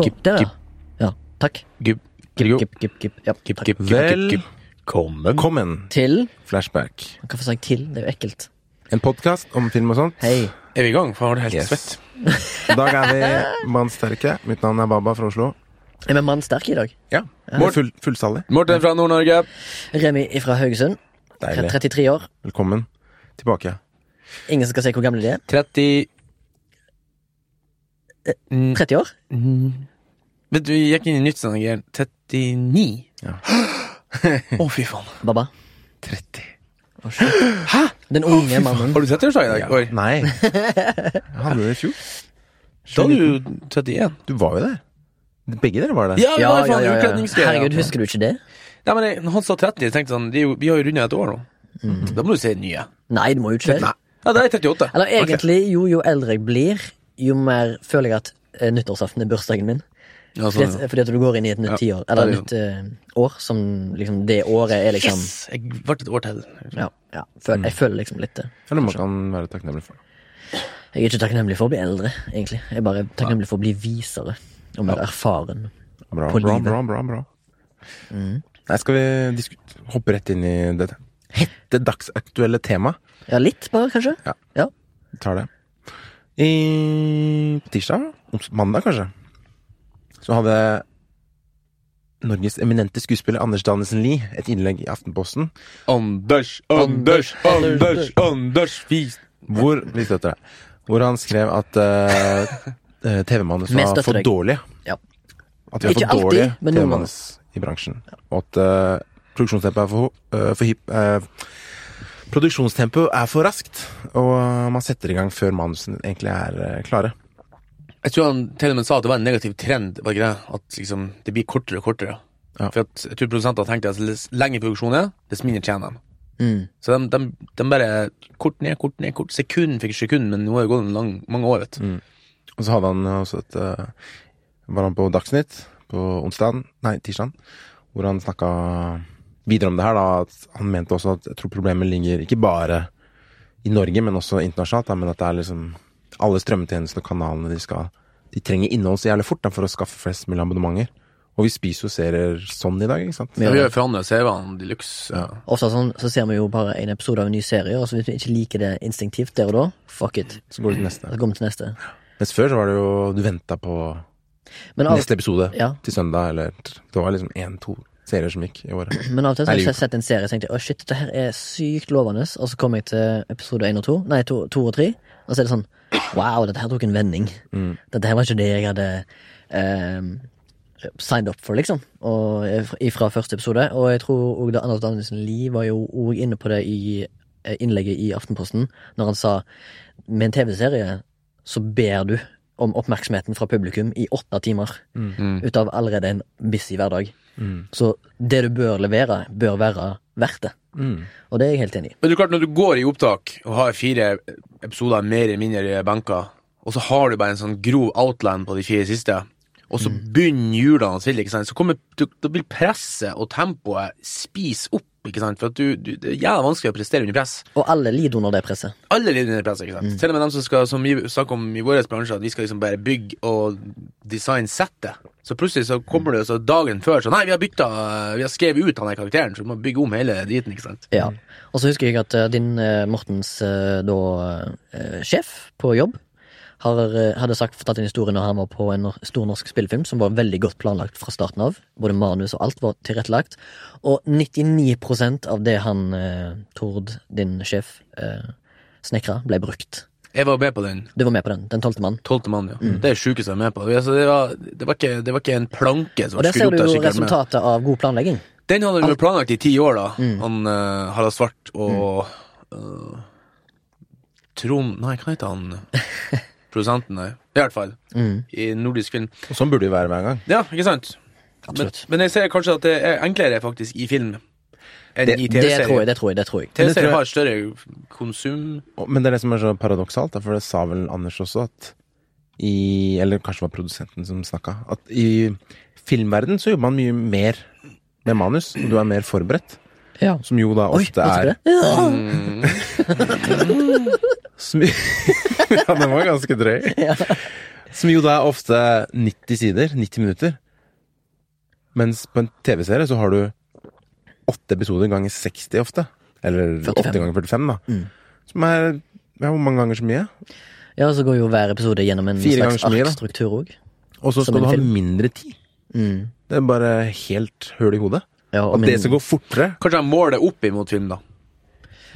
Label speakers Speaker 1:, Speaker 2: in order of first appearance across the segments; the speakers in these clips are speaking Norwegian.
Speaker 1: Få-
Speaker 2: Gipp,
Speaker 1: Der, ja. ja. Takk.
Speaker 2: Gip,
Speaker 1: gip, gip, gip. Ja, takk.
Speaker 2: gipp, gipp,
Speaker 3: Vel-
Speaker 2: gipp, gipp. Kommen.
Speaker 3: Velkommen.
Speaker 1: Til
Speaker 3: Flashback.
Speaker 1: Hvorfor sa jeg til? Det er jo ekkelt.
Speaker 3: En podkast om film og sånt.
Speaker 1: Hei.
Speaker 2: Er vi i gang? For har du helt
Speaker 3: Yes.
Speaker 2: svett.
Speaker 3: I dag er vi mannsterke. Mitt navn er Baba fra Oslo.
Speaker 1: Er vi mannsterke i dag?
Speaker 3: Ja.
Speaker 2: Morten.
Speaker 3: Full, fullsalig.
Speaker 2: Morten fra Nord-Norge.
Speaker 1: Remi fra Haugesund.
Speaker 3: Deilig.
Speaker 1: 33 år.
Speaker 3: Velkommen tilbake.
Speaker 1: Ingen som skal si hvor gamle de er.
Speaker 2: 30 Mm,
Speaker 1: 30 år?
Speaker 2: mm. Vet du, gikk inn i nytt sånn greier. 39.
Speaker 3: Ja.
Speaker 2: Å, fy faen.
Speaker 1: Baba.
Speaker 3: 30.
Speaker 1: Å, shit. Den unge mannen.
Speaker 2: Har du 30-årsdag i dag? Oi.
Speaker 3: Nei. Jeg hadde det i fjor.
Speaker 2: Da er du 31.
Speaker 3: Du var jo der. Begge dere var der.
Speaker 2: Ja,
Speaker 1: Ja,
Speaker 2: var
Speaker 1: ja, ja, ja. Herregud, husker du ikke det?
Speaker 2: Nei, men jeg, når han sa 30, jeg tenkte sånn de, er jo- Vi har jo runda et år nå. Da må du se nye.
Speaker 1: Nei, det må jo ikke det.
Speaker 2: Nei. Ja, det er 38.
Speaker 1: Eller egentlig, jo, jo eldre jeg blir, jo mer føler jeg at eh, nyttårsaften er bursdagen min.
Speaker 2: Ja,
Speaker 1: Fordi
Speaker 2: sånn,
Speaker 1: at,
Speaker 2: ja.
Speaker 1: fordi at du går inn i et nytt
Speaker 2: Ja,
Speaker 1: tiår, eller et nytt uh, år, som liksom Det året er liksom
Speaker 2: Yes! Jeg ble et år til.
Speaker 1: Ja, ja føl, jeg føler liksom litt det.
Speaker 3: Eller man kan være takknemlig for.
Speaker 1: Jeg er ikke takknemlig for å bli eldre, egentlig. Jeg er bare takknemlig for å bli visere og mer erfaren.
Speaker 3: Bra,
Speaker 1: På
Speaker 3: bra,
Speaker 1: livet.
Speaker 3: bra, bra, bra. Nei, skal vi hoppe rett inn i det hette dagsaktuelle temaet?
Speaker 1: Ja, litt bare, kanskje?
Speaker 3: Ja.
Speaker 1: Ja.
Speaker 3: Vi tar det. I, på tirsdag, mandag kanskje, så hadde Norges eminente skuespiller Anders Danesen Lie et innlegg i Aftenposten
Speaker 2: Anders,
Speaker 1: Anders, Anders,
Speaker 2: Anders, vis
Speaker 3: hvor vi støtter deg. Hvor han skrev at uh, TV-manus var for
Speaker 1: dårlig.
Speaker 3: dårlige.
Speaker 1: Ja.
Speaker 3: At vi har for dårlige TV-manus i bransjen. Og at uh, produksjonstempoet er for, uh, for hypp... Uh, Produksjonstempoet er for raskt, og man setter i gang før manusene egentlig er klare.
Speaker 2: Jeg tror han til og med sa at det var en negativ trend, var ikke det? At liksom, det blir kortere og kortere.
Speaker 3: Ja.
Speaker 2: For at jeg tror produsentene tenkte at dess lenger produksjon er, dess mindre tjener de.
Speaker 1: Mm.
Speaker 2: Så de, de, de bare kort ned, kort ned, kort Sekund fikk sekund, men nå har det gått en lang, mange år, vet du.
Speaker 3: Og så hadde han også et uh, Var han på Dagsnytt på onsdagen, nei, tirsdagen, hvor han snakka videre om det her, da. At han mente også at jeg tror problemet ligger ikke bare i Norge, men også internasjonalt, da, men at det er liksom alle strømmetjenestene og kanalene de skal De trenger innhold så jævlig fort da, for å skaffe flest mulig abonnementer. Og vi spiser jo serier sånn i dag, ikke sant?
Speaker 2: Ja. Vi gjør forandret CV-ene de luxe. Ja.
Speaker 1: Ofte sånn, så ser vi jo bare en episode av en ny serie, og så hvis vi ikke liker det instinktivt der og da, fuck it.
Speaker 3: Så går vi til neste.
Speaker 1: Så går vi til neste.
Speaker 3: Mens før så var det jo Du venta på
Speaker 1: Men av,
Speaker 3: neste episode
Speaker 1: ja.
Speaker 3: til søndag, eller Det var liksom én-to serier som gikk i året.
Speaker 1: Men av og til så har jeg sett en serie og tenkt å shit, dette her er sykt lovende. Og så kommer jeg til episode én og to, nei, to, to og tre, og så er det sånn wow, dette her tok en vending.
Speaker 3: Mm.
Speaker 1: Dette her var ikke det jeg hadde eh, signed up for, liksom. Og fra første episode. Og jeg tror òg Anders Danielsen Lie var jo òg inne på det i eh, innlegget i Aftenposten, når han sa med en TV-serie så ber du om oppmerksomheten fra publikum i åtte timer. Ut av allerede en busy hverdag. Så det du bør levere, bør være verdt det.
Speaker 3: Mm.
Speaker 1: Og det er jeg helt enig i.
Speaker 2: Men det er klart, når du går i opptak og har fire episoder mer eller mindre banka, og så har du bare en sånn grov outline på de fire siste, og så begynner hjulene å trille, så kommer, da vil presset og tempoet spise opp, ikke sant, for du, du, det er jævla vanskelig å prestere under press.
Speaker 1: Og alle lider under det presset.
Speaker 2: Alle lider under presset, ikke sant. Til og med dem som skal, som vi snakker om i vår bransje, at vi skal liksom bare bygge og design settet. Så plutselig så kommer det så dagen før sånn Nei, vi har bytta Vi har skrevet ut han her karakteren, så du må bygge om hele driten, ikke sant.
Speaker 1: Ja. Og så husker jeg at eh, din eh, Mortens eh, da eh, sjef på jobb har, eh, hadde sagt, fortalt en historie når han var på en stor norsk spillefilm som var veldig godt planlagt fra starten av. Både manus og alt var tilrettelagt. Og 99% av det han, eh, Tord, din sjef, eh, snekra, ble brukt.
Speaker 2: Jeg var med på den.
Speaker 1: Du var med på den, den tolvte mann.
Speaker 2: Tolvte mann, ja. Det er sjukeste jeg er med på. Altså, det, var, det, var ikke, det var ikke en planke som
Speaker 1: Og der ser du jo resultatet med. av god planlegging.
Speaker 2: Den hadde vi planlagt i ti år, da. Han uh, Harald Svart og øh, Trond Nei, hva heter han? Produsenten, nei. I hvert fall.
Speaker 1: Mm.
Speaker 2: I nordisk film.
Speaker 3: Og sånn burde det være hver gang.
Speaker 2: Ja, ikke sant? Men, men jeg ser kanskje at det er enklere faktisk i film enn
Speaker 3: Det-
Speaker 2: i
Speaker 1: Det tror jeg,
Speaker 2: TV-serier.
Speaker 1: det tror jeg. det tror jeg. Det tror
Speaker 2: TV-serier har større konsum
Speaker 3: Men det er det som er så paradoksalt, for det sa vel Anders også, at i Eller kanskje det var produsenten som snakka. At i filmverden så jobber man mye mer med manus, og du er mer forberedt.
Speaker 1: Ja.
Speaker 3: Som jo da ofte
Speaker 1: Oi,
Speaker 3: er?
Speaker 1: Ja.
Speaker 2: mm,
Speaker 3: som, Ja, den var ganske drøy.
Speaker 1: Ja.
Speaker 3: Som jo da er ofte 90 sider, 90 minutter. Mens på en TV-serie så har du åtte episoder ganger 60 ofte. Eller
Speaker 1: 45.
Speaker 3: 8 ganger 45, da.
Speaker 1: Mm.
Speaker 3: Som er ja, hvor mange ganger så mye?
Speaker 1: Ja, så går jo hver episode gjennom en
Speaker 3: Fire
Speaker 1: slags arkstruktur òg.
Speaker 3: Og så skal du ha mindre tid.
Speaker 1: Mm.
Speaker 3: Det er bare helt høl i hodet.
Speaker 1: Ja,
Speaker 3: Og det skal gå fortere.
Speaker 2: Kanskje de måler opp imot film, da.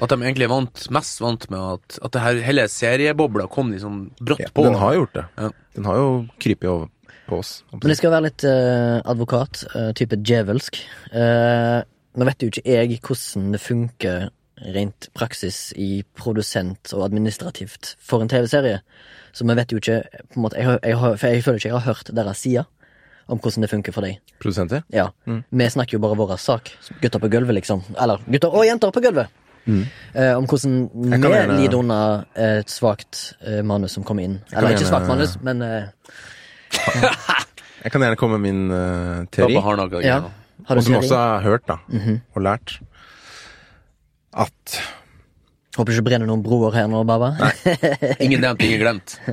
Speaker 2: At de egentlig er vant, mest vant med at, at det her hele seriebobla kom liksom brått
Speaker 3: Ja,
Speaker 2: på.
Speaker 3: den har gjort det.
Speaker 2: Ja.
Speaker 3: Den har jo krypet over på oss.
Speaker 1: Men jeg skal være litt uh, advokat, uh, type djevelsk. Uh, nå vet jo ikke jeg hvordan det funker rent praksis i produsent og administrativt for en TV-serie. Så vi vet jo ikke på en måte, jeg, jeg, jeg, for jeg føler ikke jeg har hørt deres side om hvordan det funker for deg.
Speaker 3: Produsenter.
Speaker 1: Ja, Vi snakker jo bare vår sak. Gutter på gulvet, liksom. Eller gutter og jenter på gulvet. Eh, om hvordan vi
Speaker 3: gjerne-
Speaker 1: lider under et svakt uh, manus som kommer inn. Eller ikke
Speaker 3: gjerne-
Speaker 1: svakt manus, men uh,
Speaker 3: Jeg kan gjerne komme med min uh, teori.
Speaker 2: Har noe
Speaker 1: ja. Har du
Speaker 3: Og som
Speaker 1: teori?
Speaker 3: også har hørt, da. Og lært. At
Speaker 1: Håper du ikke brenner noen broer her nå, Baba. Nei.
Speaker 2: Ingen nevnt, ingen glemt.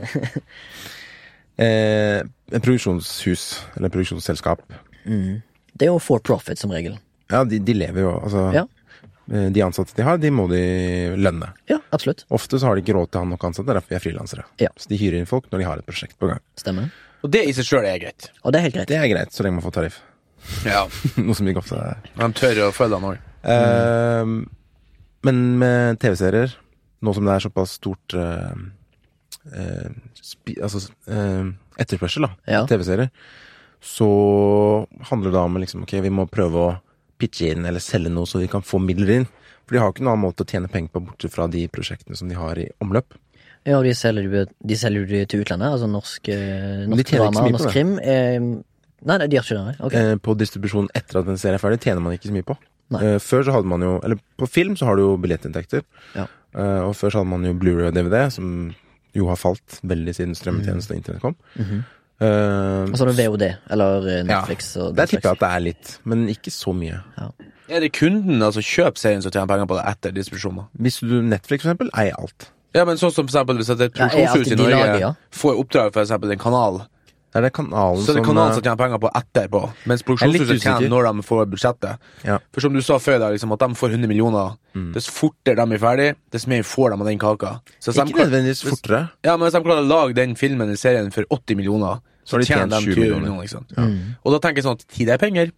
Speaker 3: eh, en produksjonshus, eller produksjonsselskap
Speaker 1: Det er jo for profit, som regel.
Speaker 3: Ja, de, de lever jo Altså,
Speaker 1: Ja.
Speaker 3: eh, de ansatte de har, de må de lønne.
Speaker 1: Ja, absolutt.
Speaker 3: Ofte så har de ikke råd til å ha nok ansatte, derfor er de frilansere.
Speaker 1: Ja.
Speaker 3: Så de hyrer inn folk når de har et prosjekt på gang.
Speaker 1: Stemmer.
Speaker 2: Og det i seg sjøl er greit.
Speaker 1: Og det er helt greit.
Speaker 3: Det er greit, så lenge man får tariff.
Speaker 2: Ja.
Speaker 3: Noe som ikke ofte er
Speaker 2: De tør å følge han òg.
Speaker 3: Eh, men med TV-serier, nå som det er såpass stort eh, Altså eh, etterspørsel, da,
Speaker 1: Ja.
Speaker 3: TV-serier, så handler det da om liksom, ok, vi må prøve å pitche inn eller selge noe så vi kan få midler inn. For de har ikke noen annen måte å tjene penger på, bortsett fra de prosjektene som de har i omløp.
Speaker 1: Ja, og de selger de selger til utlandet. Altså norsk, eh, norsk drama norsk
Speaker 3: det.
Speaker 1: krim. Eh, nei, de gjør ikke det. Okay.
Speaker 3: Eh, på distribusjon etter at en serie er ferdig, tjener man ikke så mye på. Eh, før så hadde man jo Eller på film så har du jo billettinntekter.
Speaker 1: Ja.
Speaker 3: Eh, og før så hadde man jo Blu-ray og DVD, som jo har falt veldig siden strømmetjeneste og internett kom.
Speaker 1: Mm
Speaker 3: -hmm.
Speaker 1: Uh, altså det du VOD, eller Netflix?
Speaker 3: ja,
Speaker 1: og
Speaker 3: Der tipper jeg at det er litt, men ikke så mye.
Speaker 2: Er det kunden, altså kjøp serien, som tjener penger på det etter distribusjonen?
Speaker 3: Hvis du Netflix for eksempel, eier alt.
Speaker 2: Ja, men sånn som for eksempel hvis et
Speaker 1: Ja,
Speaker 2: produksjonshus
Speaker 1: alltid
Speaker 2: i Norge
Speaker 1: lager, ja.
Speaker 2: får oppdrag for eksempel en kanal,
Speaker 3: Det er det kanalen
Speaker 2: så det
Speaker 3: er
Speaker 2: kanalen
Speaker 3: eh,
Speaker 2: som tjener penger på etterpå, mens produksjonshuset tjener når de får budsjettet.
Speaker 3: Ja.
Speaker 2: For som du sa før, da, liksom, at de får 100 millioner.
Speaker 3: Mm.
Speaker 2: Dess fortere de er ferdig, dess mer får de av den kaka. Så
Speaker 3: ikke
Speaker 2: de
Speaker 3: nødvendigvis fortere.
Speaker 2: Ja, men hvis de klarer å lage den filmen eller serien for 80 millioner,
Speaker 3: Så har de
Speaker 2: tjener de
Speaker 3: 20
Speaker 2: 20
Speaker 3: millioner.
Speaker 2: millioner. Ikke sant? Og da tenker jeg sånn at tid er penger.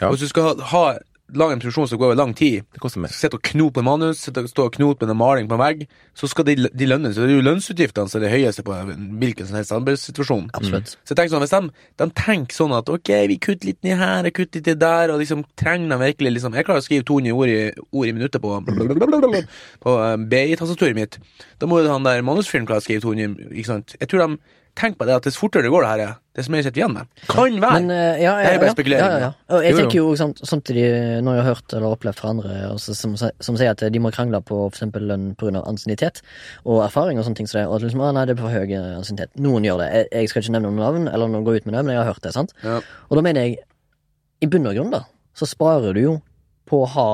Speaker 3: Ja.
Speaker 2: Og hvis du skal ha, ha lage en produksjon som går over lang tid,
Speaker 3: Det koster mer.
Speaker 2: sitte og knot på en manus, sitte og knote med en maling på en vegg, så skal de, de lønnes. Så det er jo lønnsutgiftene som er det høyeste på hvilken som helst arbeidssituasjon.
Speaker 1: Absolutt.
Speaker 2: Så jeg tenker sånn, hvis de, de tenker sånn at ok, vi kutter litt ned her og kutter litt der, og liksom trenger de virkelig liksom Jeg klarer å skrive 200 ord i, ord i minuttet på, på eh, BI-tastaturet mitt. Da må jo han der manusfilm klare å skrive 200, ikke sant. Jeg tror de tenker på det at dess fortere det går, det her, er, dess mer sitter vi igjen med. Kan være!
Speaker 1: Men uh, ja,
Speaker 2: Det er bare spekulering,
Speaker 1: Ja, ja, jeg tenker jo samt, samtidig, når jeg har hørt eller opplevd fra andre også, som, som sier at de må krangle på eksempel lønn pga. ansiennitet og erfaring og sånne ting som det, og at liksom, ah, nei, det er for høy ansiennitet. Noen gjør det. Jeg, jeg skal ikke nevne noen navn eller noen gå ut med det, men jeg har hørt det. sant?
Speaker 2: Ja.
Speaker 1: Og da mener jeg, i bunn og grunn, da, så sparer du jo på å ha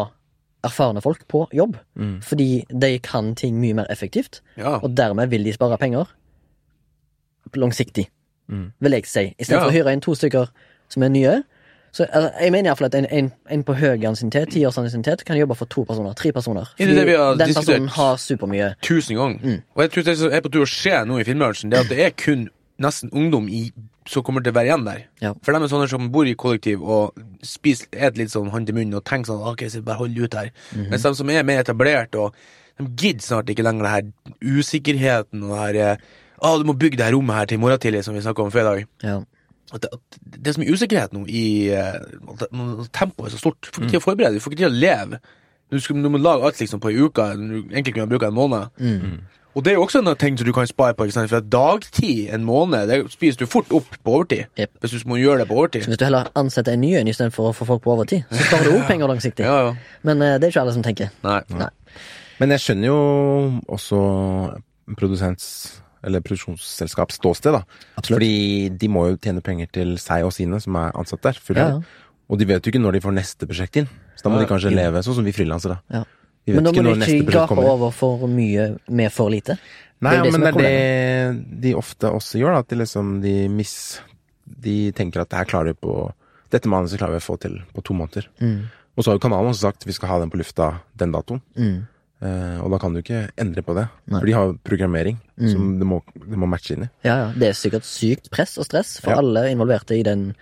Speaker 1: erfarne folk på jobb.
Speaker 3: Mm.
Speaker 1: Fordi de kan ting mye mer effektivt,
Speaker 2: Ja.
Speaker 1: og dermed vil de spare penger langsiktig,
Speaker 3: Mm.
Speaker 1: vil jeg si. Istedenfor
Speaker 2: Ja.
Speaker 1: å hyre inn to stykker som er nye. Så altså, Jeg mener iallfall at en, en, en på høy ansiennitet, ti års ansiennitet, kan jobbe for to personer. Tre personer.
Speaker 2: Det er det vi har
Speaker 1: den personen har supermye.
Speaker 2: tusen ganger.
Speaker 1: Mm.
Speaker 2: Og jeg tror det som er på tur å skje nå i filmbransjen, det er at det er kun nesten ungdom i, som kommer til å være igjen der.
Speaker 1: Ja.
Speaker 2: For de er sånne som bor i kollektiv og spiser, et litt sånn hånd til munn og tenker sånn Ok, så bare hold ut her.
Speaker 1: Mhm.
Speaker 2: Mens de som er mer etablert og de gidder snart ikke lenger det her usikkerheten og det her eh, Å, du må bygge det her rommet her til i morgen tidlig, som vi snakka om fredag.
Speaker 1: Ja.
Speaker 2: At det, at det som er usikkerhet nå i eh, at Tempoet er så stort. Du får ikke tid å forberede, du får ikke tid å leve. Du, skal, du må lage alt liksom på ei uke, du egentlig kunne bruke en måned.
Speaker 1: Mm.
Speaker 2: Og det er jo også en ting som du kan spare på. Ikke sant? For at dagtid, en måned, det spiser du fort opp på overtid.
Speaker 1: Yep.
Speaker 2: Hvis du må gjøre det på overtid.
Speaker 1: Så hvis du heller ansetter en ny en istedenfor å få folk på overtid, så sparer du òg penger langsiktig.
Speaker 2: Ja, ja.
Speaker 1: Men uh, det er ikke alle som tenker.
Speaker 2: Nei.
Speaker 1: Nei.
Speaker 3: Men jeg skjønner jo også produsents eller produksjonsselskaps ståsted, da.
Speaker 1: Absolutt.
Speaker 3: Fordi de må jo tjene penger til seg og sine som er ansatt der.
Speaker 1: Ja, ja.
Speaker 3: Og de vet jo ikke når de får neste prosjekt inn. Så da må de kanskje leve sånn som vi frilansere.
Speaker 1: Ja.
Speaker 3: Vi
Speaker 1: Men da må du ikke gape over for mye med for lite.
Speaker 3: Nei,
Speaker 1: Det det
Speaker 3: men det
Speaker 1: er
Speaker 3: det de ofte også gjør, da. At de liksom de miss De tenker at det her klarer vi på Dette manuset klarer vi å få til på to måneder.
Speaker 1: Mm.
Speaker 3: Og så har jo kanalen også sagt vi skal ha den på lufta den datoen.
Speaker 1: Mm.
Speaker 3: Eh, og da kan du ikke endre på det.
Speaker 1: Nei.
Speaker 3: For de har programmering
Speaker 1: Mm.
Speaker 3: som det må, de må matche inn i.
Speaker 1: Ja, ja. Det er sikkert sykt press og stress for
Speaker 3: Ja.
Speaker 1: alle involverte i den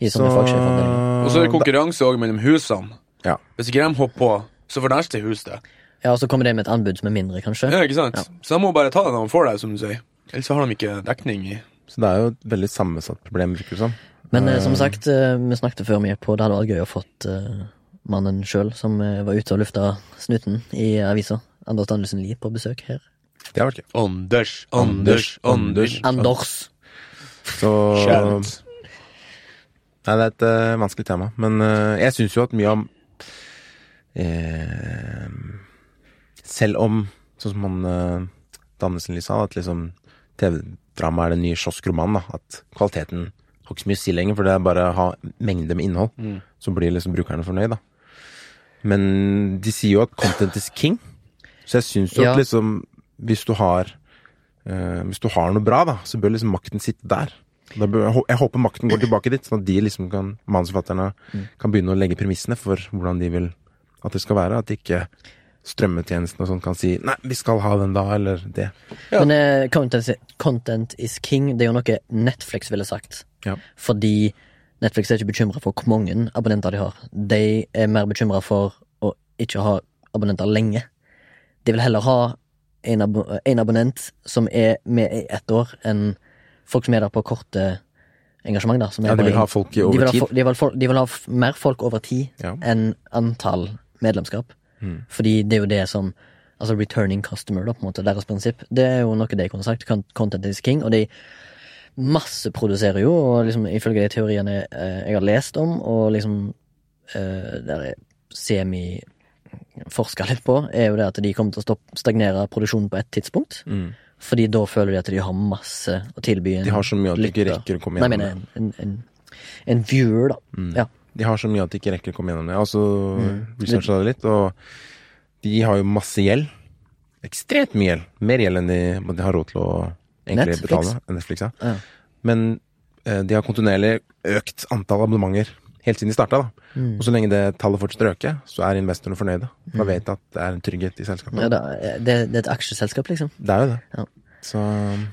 Speaker 1: i sånne fagsjefavdelinger.
Speaker 2: Og så er det konkurranse òg mellom husene.
Speaker 3: Ja.
Speaker 2: Hvis ikke de hopper på, så får neste hus det.
Speaker 1: Ja, og så kommer det med et anbud som er mindre, kanskje.
Speaker 2: Ja, ikke sant?
Speaker 1: Ja.
Speaker 2: Så de må bare ta det når de får det, som du sier. Ellers har de ikke dekning i
Speaker 3: Så det er jo et veldig sammensatt problem, virker det som.
Speaker 1: Men eh, som
Speaker 3: Eh,
Speaker 1: sagt, eh, vi snakket før vi gikk på, det hadde vært gøy å fått eh, mannen sjøl, som eh, var ute og lufta snuten i avisa, Anders Danielsen Lie, på besøk her.
Speaker 3: Det har vært gøy.
Speaker 2: Anders, Anders, Anders.
Speaker 1: Anders!
Speaker 3: Så. Nei, det er et uh, vanskelig tema. Men uh, jeg syns jo at mye om uh, Selv om, sånn som han uh, Dannesen Lie sa, at liksom TV-drama er den nye kioskromanen. At kvaliteten har ikke så mye å si lenger, for det er bare å ha mengde med innhold.
Speaker 2: Mm.
Speaker 3: Så blir liksom brukerne fornøyd, da. Men de sier jo at content is king. Så jeg syns jo
Speaker 1: Ja.
Speaker 3: at liksom Hvis du har uh, Hvis du har noe bra, da, så bør liksom makten sitte der. Da bør, jeg håper makten går tilbake dit, sånn at de liksom kan manusforfatterne kan begynne å legge premissene for hvordan de vil at det skal være. At ikke strømmetjenesten og sånn kan si 'nei, vi skal ha den da', eller det.
Speaker 2: Ja.
Speaker 1: Men uh, content, content is king, det er jo noe Netflix ville sagt.
Speaker 3: Ja.
Speaker 1: Fordi Netflix er ikke bekymra for hvor mange abonnenter de har. De er mer bekymra for å ikke ha abonnenter lenge. De vil heller ha en, abo en abonnent som er med i ett år, enn folk som er der på korte engasjement. Da, som
Speaker 3: Ja, de vil ha folk i
Speaker 1: de
Speaker 3: over
Speaker 1: ha
Speaker 3: tid.
Speaker 1: De vil, ha de vil ha mer folk over tid
Speaker 3: Ja.
Speaker 1: enn antall medlemskap.
Speaker 3: Mm.
Speaker 1: Fordi det er jo det som Altså returning customer, da, på en måte, deres prinsipp. Det er jo noe de kunne sagt. Content is king. Og de masseproduserer jo, og liksom ifølge de teoriene eh, jeg har lest om, og liksom eh, der jeg semi-forska litt på, er jo det at de kommer til å stopp, stagnere produksjonen på et tidspunkt.
Speaker 3: Mm.
Speaker 1: Fordi da føler de at de har masse å tilby. en
Speaker 3: De har så mye at de ikke rekker å komme gjennom
Speaker 1: men
Speaker 3: det.
Speaker 1: en, en, en, en viewer, da.
Speaker 3: Mm.
Speaker 1: Ja.
Speaker 3: De har så mye at de ikke rekker å komme gjennom det. Altså,
Speaker 1: Mm.
Speaker 3: researcha det litt, og de har jo masse gjeld. Ekstremt mye gjeld. Mer gjeld enn de, de har råd til å egentlig
Speaker 1: Netflix.
Speaker 3: betale. Netflix, ja.
Speaker 1: Ja.
Speaker 3: Men eh, de har kontinuerlig økt antall abonnementer helt siden de starta.
Speaker 1: Mm.
Speaker 3: Og så lenge det tallet fortsetter å øke, så er investorene fornøyde. For da vet de at det er en trygghet i selskapet.
Speaker 1: Ja, det, det, det er et aksjeselskap, liksom.
Speaker 3: Det er jo det.
Speaker 1: Ja.
Speaker 3: Så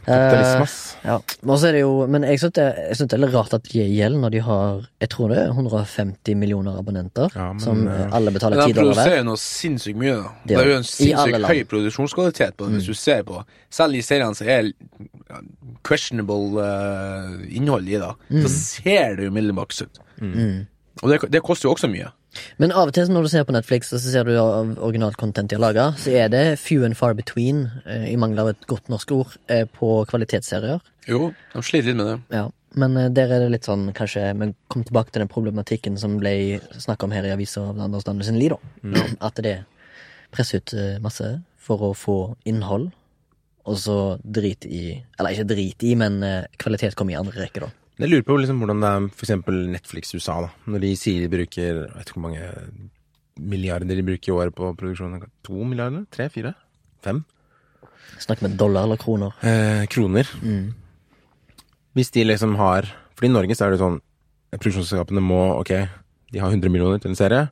Speaker 3: kapitalisme, ass.
Speaker 1: Ja, og er det jo Men jeg syns det, jeg synes det er litt rart at de gjelder gjeld når de har Jeg tror det er 150 millioner abonnenter,
Speaker 3: Ja, men,
Speaker 1: som
Speaker 3: eh,
Speaker 1: alle betaler
Speaker 2: ti
Speaker 1: 10
Speaker 2: de
Speaker 1: dollar hver.
Speaker 2: produserer jo noe sinnssykt mye, da.
Speaker 1: Det
Speaker 2: er jo en
Speaker 1: de.
Speaker 2: Sinnssykt.
Speaker 1: Mm.
Speaker 2: høy produksjonskvalitet på det, hvis du ser på Selv i seriene som er questionable uh, innhold i, da, så ser det jo middelmaks ut.
Speaker 1: Mm.
Speaker 2: Og det, det koster jo også mye.
Speaker 1: Men av og til når du ser på Netflix, og så ser du originalt content de har laga, så er det few and far between, eh, i mangel av et godt norsk ord, eh, på kvalitetsserier.
Speaker 2: Jo, de sliter litt med det.
Speaker 1: Ja, men eh, der er det litt sånn, kanskje Vi kom tilbake til den problematikken som ble snakka om her i avisa av Anders Danielsen Lie, da. At det presser ut eh, masse for å få innhold, og så drit i Eller ikke drit i, men kvalitet kommer i andre rekke, da.
Speaker 3: Jeg lurer på liksom hvordan det er eksempel Netflix USA, da. Når de sier de bruker Jeg vet ikke hvor mange milliarder de bruker i året på produksjon. To milliarder? Tre? Fire? Fem?
Speaker 1: Snakk med dollar eller kroner.
Speaker 3: Eh, kroner.
Speaker 1: Mm.
Speaker 3: Hvis de liksom har For i Norge så er det sånn Produksjonsselskapene må Ok, de har 100 millioner til en serie.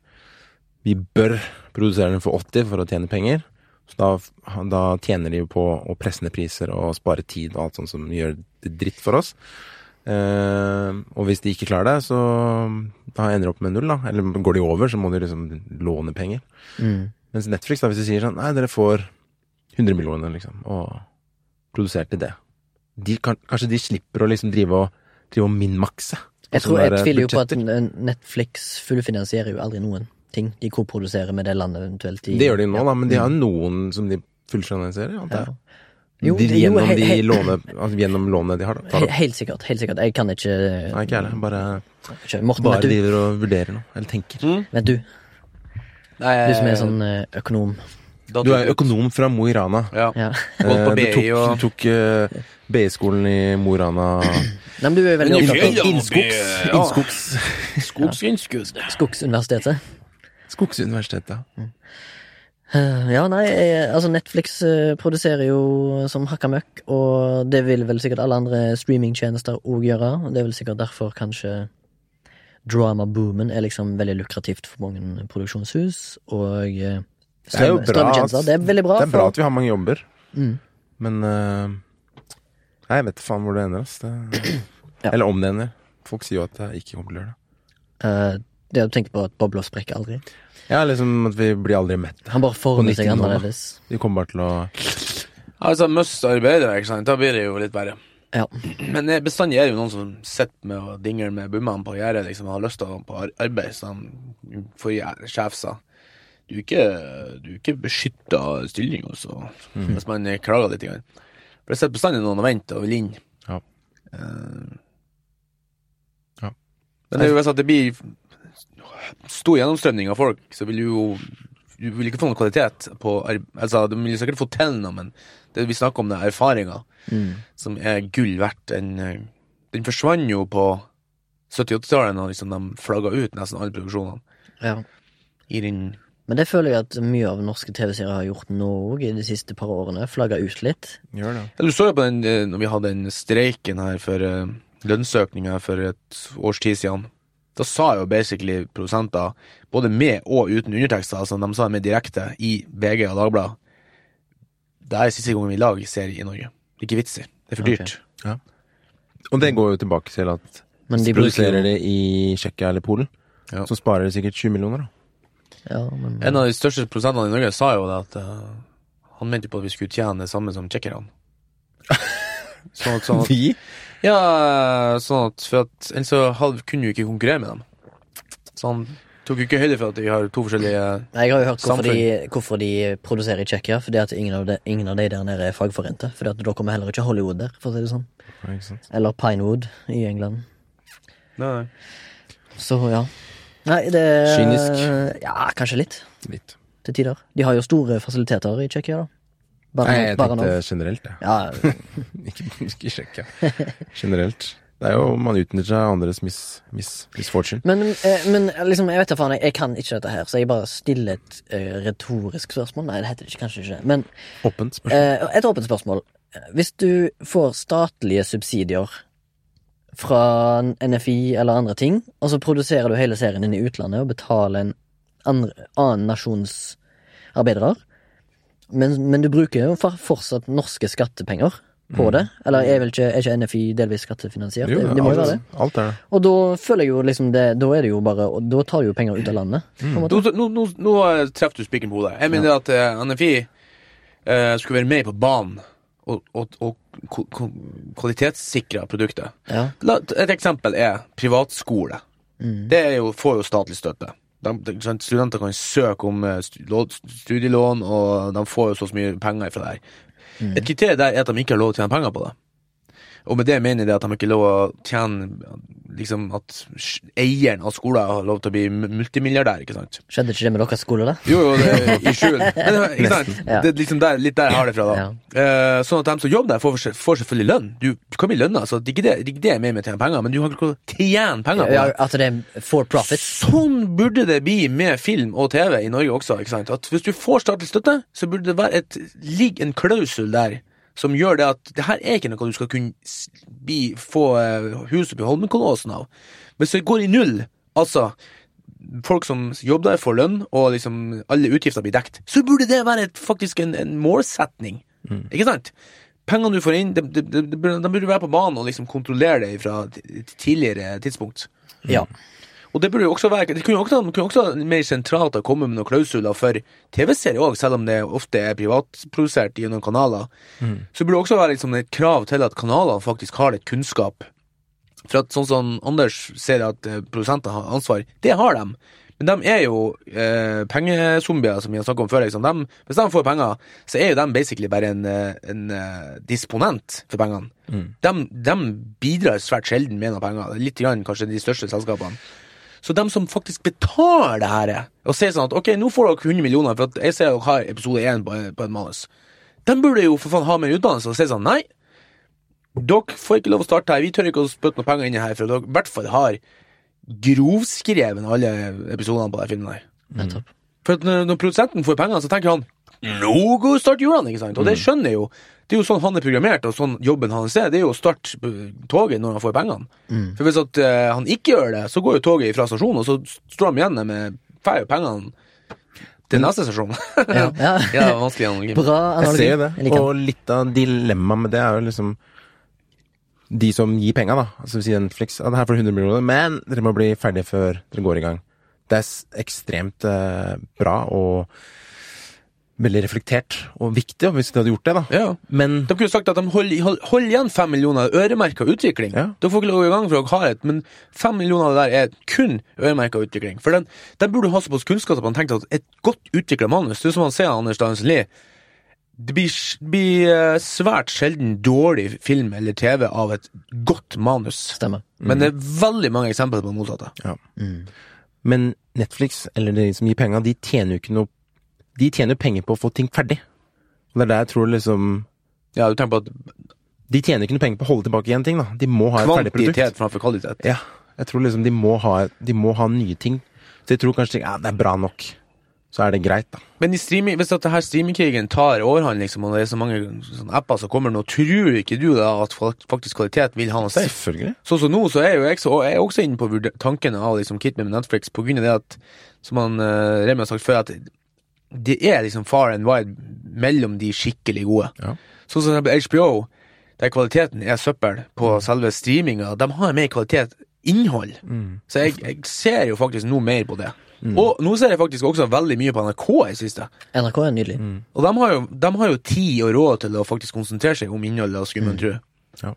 Speaker 3: Vi bør produsere den for 80 for å tjene penger. Så da, da tjener de jo på å presse ned priser og spare tid og alt sånt som gjør det dritt for oss. Eh, og hvis de ikke klarer det, så da ender de opp med null, da. Eller går de over, så må de liksom låne penger.
Speaker 1: Mm.
Speaker 3: Mens Netflix, da, hvis de sier sånn Nei, dere får 100 millioner, liksom, og produsert til det. De kan, kanskje de slipper å liksom drive og, drive og minmakse.
Speaker 1: Jeg tror jeg tviler jo på at Netflix fullfinansierer jo aldri noen ting. De koproduserer med det landet eventuelt de
Speaker 3: Det gjør de nå,
Speaker 1: ja.
Speaker 3: da, men de har noen som de fullfinansierer, antar
Speaker 1: Ja. Jo,
Speaker 3: de, gjennom,
Speaker 1: jo,
Speaker 3: de låne, altså, gjennom lånet de har, da.
Speaker 1: He- Helt sikkert. helt sikkert Jeg kan ikke,
Speaker 3: Nei, ikke jeg heller. Bare,
Speaker 1: Morten,
Speaker 3: bare driver og vurderer noe. Eller tenker.
Speaker 1: vet du,
Speaker 2: Nei,
Speaker 1: du som er sånn eh, økonom.
Speaker 3: Du er økonom fra Mo i Rana.
Speaker 2: Ja.
Speaker 1: Ja.
Speaker 2: Gått på
Speaker 3: Eh, du tok,
Speaker 2: og...
Speaker 3: tok uh, BI-skolen i Mo i Rana.
Speaker 1: Nei, men du er veldig opptatt av
Speaker 2: da.
Speaker 3: Innskogs.
Speaker 2: Ja.
Speaker 3: Innskogs.
Speaker 2: Skogsgrunnskudd.
Speaker 1: Skogsuniversitetet.
Speaker 3: Skogsuniversitetet.
Speaker 1: Eh, Ja, nei, altså Netflix eh, produserer jo som hakka møkk, og det vil vel sikkert alle andre streamingtjenester òg gjøre. Det er vel sikkert derfor kanskje drama-boomen er liksom veldig lukrativt for mange produksjonshus, og eh,
Speaker 3: Det er jo bra
Speaker 1: strømmetjenester.
Speaker 3: at-
Speaker 1: Det er veldig bra.
Speaker 3: Det er bra
Speaker 1: for-
Speaker 3: at vi har mange jobber,
Speaker 1: Mm.
Speaker 3: men uh, Nei, jeg vet faen hvor det ender, ass. Det,
Speaker 1: Ja.
Speaker 3: Eller om det ender. Folk sier jo at det ikke kommer til å gjøre det.
Speaker 1: Eh, det du tenker på at bobla sprekker aldri.
Speaker 3: Ja, liksom at vi blir aldri mett.
Speaker 1: Han bare former seg
Speaker 3: 90 nå, da.
Speaker 1: annerledes.
Speaker 3: Vi kommer bare til å
Speaker 2: Altså, must arbeidere, ikke sant. Da blir det jo litt verre.
Speaker 1: Ja.
Speaker 2: Men eh, bestandig er det jo noen som sitter med og dingler med bummene på gjerdet liksom, og har lyst til å på ar- arbeid, som forrige sjef sa. Du er ikke, du er ikke beskytta stilling, også, hvis man klager litt. Grann. For det sitter bestandig noen og venter og vil inn.
Speaker 3: Ja.
Speaker 2: Uh,
Speaker 3: Ja.
Speaker 2: Men det er jo hvis at det blir stor gjennomstrømning av folk, så vil du jo Du vil ikke få noen kvalitet på Altså, du vil sikkert få til noe, men det vi snakker om, det er erfaringer
Speaker 1: Mm.
Speaker 2: som er gull verdt. Den, eh, den forsvant jo på 70-80-tallet, når liksom de flagga ut nesten alle produksjonene.
Speaker 1: Ja.
Speaker 2: I den
Speaker 1: Men det føler jeg at mye av norske TV-serier har gjort nå òg, i de siste par årene. Flagga ut litt.
Speaker 3: Gjør det.
Speaker 2: ja, Du så jo på den eh, når vi hadde den streiken her for uh, lønnsøkninga for et års tid siden. Da sa jo basically produsenter, både med og uten undertekster, altså de sa det med direkte i VG og Dagbladet Det er siste gangen vi lager serie i Norge. Det er ikke vits i. Det er for dyrt.
Speaker 3: Og det går jo tilbake til at
Speaker 1: Men de
Speaker 3: produserer
Speaker 1: jo
Speaker 3: det i Tsjekkia eller Polen,
Speaker 2: Ja.
Speaker 3: så sparer de sikkert 20 millioner, da.
Speaker 1: ja, men,
Speaker 2: En av de største produsentene i Norge sa jo det at uh, han mente på at vi skulle tjene det samme som tsjekkerne. Sånn at, sånn at
Speaker 3: Vi?
Speaker 2: Ja, sånn at For at ellers så hadde- kunne vi ikke konkurrere med dem. Så han tok jo ikke høyde for at vi har to forskjellige
Speaker 1: Jeg har jo hørt hvorfor de, hvorfor de produserer i Tsjekkia. Fordi at ingen av, de, ingen av de der nede er fagforente. Fordi at da kommer heller ikke Hollywood der, for å si det sånn.
Speaker 3: Ja.
Speaker 1: Eller Pinewood i England.
Speaker 2: Nei, nei.
Speaker 1: Så ja. Nei, det
Speaker 3: Kynisk.
Speaker 1: Ja, kanskje litt.
Speaker 3: Litt.
Speaker 1: Til tider. De har jo store fasiliteter i Tsjekkia, da. Bare,
Speaker 3: Nei, jeg
Speaker 1: bare
Speaker 3: tenkte
Speaker 1: nå.
Speaker 3: generelt, jeg.
Speaker 1: Ja,
Speaker 3: Ikke, ikke sjekke. Generelt. Det er jo Man utnytter seg andres mis, mis, misfortune.
Speaker 1: men, eh, men liksom, jeg vet da faen, jeg, jeg kan ikke dette her, så jeg bare stiller et uh, retorisk spørsmål. Nei, det heter det ikke, kanskje ikke. Men
Speaker 3: Åpent spørsmål.
Speaker 1: Eh, et åpent spørsmål. Hvis du får statlige subsidier fra NFI eller andre ting, og så produserer du hele serien din i utlandet og betaler en andre, annen nasjons arbeidere, men, men du bruker jo fortsatt norske skattepenger på det? Eller er vel ikke, er ikke NFI delvis skattefinansiert?
Speaker 3: Jo,
Speaker 1: det, det må jo
Speaker 3: alt,
Speaker 1: være det.
Speaker 3: alt er det.
Speaker 1: Og da føler jeg jo liksom det Da er det jo bare og Da tar du jo penger ut av landet. På en måte.
Speaker 2: Nå, nå, nå, nå eh, treffer du spikeren på hodet. Jeg mener at eh, NFI eh, skulle være med på banen og, og, og kvalitetssikre produktet.
Speaker 1: Ja.
Speaker 2: Et eksempel er privatskole.
Speaker 1: Mm.
Speaker 2: Det er jo, får jo statlig støtte. De, de, studenter kan søke om eh, stu- lå- studielån, og de får jo så mye penger fra det her.
Speaker 1: Mm.
Speaker 2: Et kriterium der er at de ikke har lov til å tjene penger på det. Og med det mener jeg at de ikke lov å tjene liksom at eieren av skolen har lov til å bli mu- multimilliardær, ikke sant?
Speaker 1: Skjedde ikke det med deres skole, da?
Speaker 2: Jo, jo, det, i skjul. Men, ikke sant?
Speaker 1: Ja.
Speaker 2: Det er liksom der, litt der har det fra, da.
Speaker 1: Ja.
Speaker 2: Eh, sånn at de som jobber der, får, får- selvfølgelig lønn. Du, du kan bli lønna, så det er ikke det, det, er det jeg mener med å tjene penger, men du har ikke lov til å tjene penger på
Speaker 1: Ja, at det er for profit?
Speaker 2: Sånn burde det bli med film og TV i Norge også. ikke sant? At Hvis du får statlig støtte, så burde det være et, ligge en klausul der som gjør det at det her er ikke noe du skal kunne bli, få eh, hus opp i Holmenkollåsen av. Hvis det går i null, altså folk som jobber der får lønn, og liksom alle utgifter blir dekt, så burde det være et, faktisk en, en målsetning. Ikke sant? Pengene du får inn, de, de, de, de burde være på banen og liksom kontrollere det fra et tidligere tidspunkt.
Speaker 1: Ja.
Speaker 2: Og det burde jo også være Det kunne jo også, kunne også være mer sentralt å komme med noen klausuler for TV-serier òg, selv om det ofte er privatprodusert gjennom kanaler. Så burde det også være liksom et krav til at kanalene faktisk har litt kunnskap. For at sånn som Anders ser at eh, produsenter har ansvar, det har de. Men de er jo eh, pengezombier, som vi har snakket om før. Liksom. De, hvis de får penger, så er jo de basically bare en, eh, en eh, disponent for pengene. De, de bidrar svært sjelden med noen penger. Litt grann kanskje de største selskapene. Så de som faktisk betaler det her, og sier sånn at ok, nå får dere 100 millioner for at jeg ser dere har episode 1 på, på en manus, de burde jo for faen ha mer utdannelse og si sånn nei, dere får ikke lov å starte her, vi tør ikke å spytte noe penger inn her, for dere i hvert fall har grovskrevet alle episodene på den filmen her.
Speaker 1: Mm.
Speaker 2: For når, når produsenten får pengene, så tenker han Nå går start hjulene, ikke sant? Og det skjønner jeg jo. Det er jo sånn han er programmert, og sånn jobben hans er. Det er jo å starte eh, toget når han får pengene. For hvis at uh, han ikke gjør det, så går jo toget fra stasjonen, og så står han igjen med får jo pengene til neste stasjon.
Speaker 1: Ja, ja.
Speaker 2: ja, vanskelig analogi.
Speaker 1: Bra
Speaker 3: Jeg ser det.
Speaker 1: Jeg.
Speaker 3: Og litt av dilemmaet med det er jo liksom de som gir penga, da. Altså vi sier Netflix ja, det her får 100 millioner, men dere må bli ferdige før dere går i gang. Det er ekstremt uh, bra og veldig reflektert og viktig hvis de hadde gjort det, da.
Speaker 2: Ja.
Speaker 3: Men
Speaker 2: De kunne sagt at de holder hold, hold igjen fem millioner øremerka utvikling.
Speaker 3: Ja.
Speaker 2: Da får ikke lov i gang for å ha et, men fem millioner av det der er kun øremerka utvikling. For den, den burde ha såpass kunnskap at man tenkte at et godt utvikla manus Det er som man ser Anders Danielsen Lie. Det blir, blir eh, svært sjelden dårlig film eller TV av et godt manus.
Speaker 1: Stemmer.
Speaker 2: Men det er veldig mange eksempler på det motsatte.
Speaker 3: Ja. Men Netflix, eller de som gir penger, de tjener jo ikke noe De tjener jo penger på å få ting ferdig. Og det er der jeg tror liksom
Speaker 2: Ja, du tenker på at
Speaker 3: De tjener ikke noe penger på å holde tilbake igjen ting, da. De må ha et ferdig produkt.
Speaker 2: kvantitet framfor kvalitet.
Speaker 3: Ja. Jeg tror liksom de må ha, de må ha nye ting. Så jeg tror kanskje ja, det er bra nok. Så er det greit, da.
Speaker 2: Men i streaming, hvis at det her streamingkrigen tar overhånd, liksom, og det er så mange sånne apper som kommer nå, tror ikke du da at faktisk kvalitet vil ha noe å si?
Speaker 3: Selvfølgelig.
Speaker 2: Sånn som nå, så er jo jeg, så, jeg er også inne på tankene av liksom kit med Netflix, på grunn av det at, som han uh, Remi har sagt før, at det er liksom far and wide mellom de skikkelig gode.
Speaker 3: Ja.
Speaker 2: Sånn som HBO, der kvaliteten er søppel på selve streaminga, de har mer kvalitet innhold. Så jeg, jeg ser jo faktisk noe mer på det. Og nå ser jeg faktisk også veldig mye på NRK i siste.
Speaker 1: NRK er nydelig.
Speaker 2: Og de har, jo, de har jo tid og råd til å faktisk konsentrere seg om innholdet, og skulle man tro.
Speaker 3: Ja.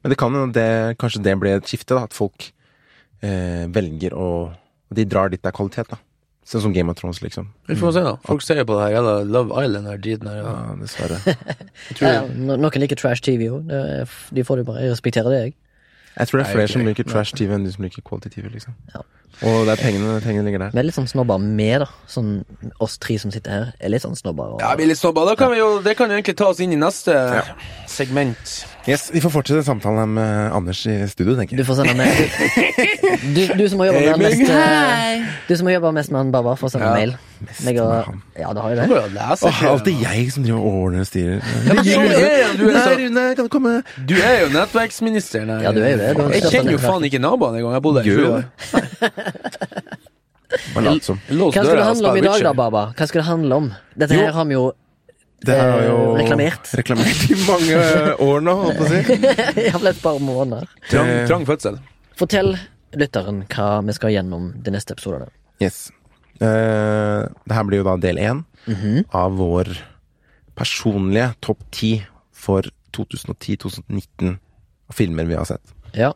Speaker 3: Men det kan jo det, kanskje det blir et skifte, da. At folk eh, velger å De drar dit det er kvalitet, da. Sånn som Game of Thrones, liksom.
Speaker 2: Vi får se, da. Folk ser jo på det her jævla Love Island her driten her.
Speaker 3: Ja, dessverre.
Speaker 1: Ja, noen liker trash TV er f- De får det bare. Jeg respekterer det, jeg.
Speaker 3: Jeg tror det er flere som liker trash TV enn de som liker quality TV, liksom.
Speaker 1: Ja.
Speaker 3: Og det er pengene, pengene ligger der.
Speaker 1: Vi er litt sånn snobber med, da. Sånn oss tre som sitter her, er litt sånn snobber. Og,
Speaker 2: ja, vi er litt snobber. Da kan vi jo, det kan jo egentlig ta oss inn i neste segment.
Speaker 3: Yes, Vi får fortsette samtalen med Anders i studio, tenker jeg.
Speaker 1: Du får sende mail. Du, du som har jobba med mest Du som har jobba mest med han Baba, får sende
Speaker 2: Ja.
Speaker 1: mail. Meg og,
Speaker 3: med han.
Speaker 1: ja, det har jo
Speaker 2: Du
Speaker 1: det.
Speaker 2: må jo lese.
Speaker 3: Åh, alltid jeg som driver og ordner og styrer.
Speaker 2: du er jo- du er
Speaker 3: du?
Speaker 2: Du er nettverksministeren her.
Speaker 1: Ja, du er jo det. Du
Speaker 2: Jeg kjenner jo faen ikke naboene engang. Jeg bodde her i
Speaker 3: Gjør
Speaker 1: Hva skal det handle om i dag, da, Baba? Hva skal det handle om? Dette
Speaker 3: Jo.
Speaker 1: her har vi jo
Speaker 3: Det her har jo
Speaker 1: Eh, reklamert.
Speaker 3: reklamert i mange år nå, holdt på å si.
Speaker 1: iallfall et par måneder.
Speaker 2: Trang, trang fødsel.
Speaker 1: Fortell lytteren hva vi skal gjennom de neste episodene.
Speaker 3: Yes. Uh, det her blir jo da del én
Speaker 1: Mhm.
Speaker 3: av vår personlige topp ti for 2010-2019 filmer vi har sett.
Speaker 1: Ja.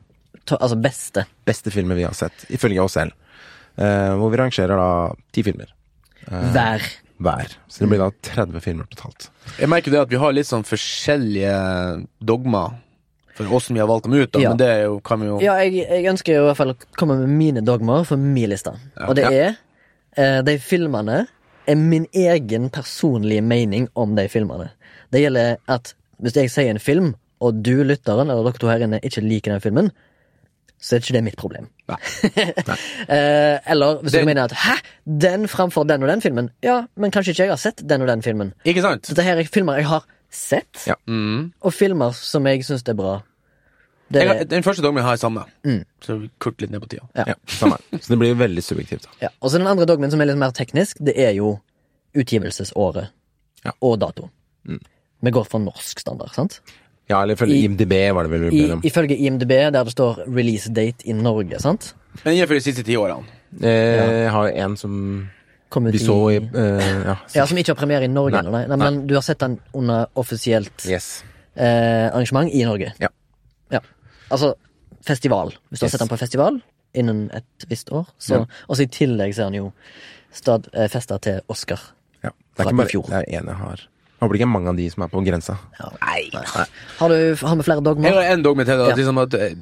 Speaker 1: Altså beste.
Speaker 3: Beste filmer vi har sett, ifølge oss selv. Eh, hvor vi rangerer da ti filmer
Speaker 1: Hver.
Speaker 3: hver. Så det blir da 30 filmer totalt.
Speaker 2: Jeg merker det at vi har litt sånn forskjellige dogmer for åssen vi har valgt dem ut, da,
Speaker 1: Ja.
Speaker 2: men det er jo, kan vi jo
Speaker 1: Ja, jeg, jeg ønsker jo i hvert fall å komme med mine dogmer for min liste. Og det er eh, De filmene er min egen personlige mening om de filmene. Det gjelder at hvis jeg sier en film, og du, lytteren, eller dere to her inne, ikke liker den filmen, så er ikke det mitt problem.
Speaker 2: Nei.
Speaker 1: eh, eller hvis
Speaker 2: Det-
Speaker 1: du mener at 'hæ, den framfor den og den filmen', ja, men kanskje ikke jeg har sett den og den filmen.
Speaker 2: Ikke sant?
Speaker 1: Dette her er filmer jeg har sett,
Speaker 3: Ja.
Speaker 2: Mm.
Speaker 1: og filmer som jeg syns er bra. Det,
Speaker 2: har- den første dogmen har jeg samme,
Speaker 1: Mm.
Speaker 2: så vi kort litt ned på tida.
Speaker 1: Ja.
Speaker 3: Ja, Så det blir veldig subjektivt. da.
Speaker 1: Ja, og så den andre dogmen som er litt mer teknisk, det er jo utgivelsesåret
Speaker 3: Ja.
Speaker 1: og dato.
Speaker 3: Mm.
Speaker 1: Vi går for norsk standard, sant?
Speaker 3: Ja, eller ifølge
Speaker 1: I-
Speaker 3: IMDb var det vel vi
Speaker 1: I,
Speaker 3: ble om.
Speaker 1: ifølge IMDb, der det står 'release date' i Norge, sant?
Speaker 2: Men innenfor de siste ti årene.
Speaker 3: Eh, Jeg har en som vi så i eh, Ja.
Speaker 1: Ja, Som ikke har premiere i Norge,
Speaker 3: Nei,
Speaker 1: nei, nei, nei, men du har sett den under offisielt
Speaker 3: Yes.
Speaker 1: eh, arrangement i Norge?
Speaker 3: Ja.
Speaker 1: ja. Altså festival. Hvis du
Speaker 3: Yes.
Speaker 1: har sett den på festival innen et visst år. Så,
Speaker 3: Ja.
Speaker 1: Og så i tillegg ser han jo stad, eh, festa til Oscar.
Speaker 3: Ja. Det er
Speaker 1: Fra
Speaker 3: ikke bare det er en jeg har. Jeg håper det ikke er mange av de som er på grensa.
Speaker 2: Nei.
Speaker 1: Har, du, har vi flere
Speaker 2: Jeg har en dogme til. Da,
Speaker 1: Ja.
Speaker 2: liksom at eh,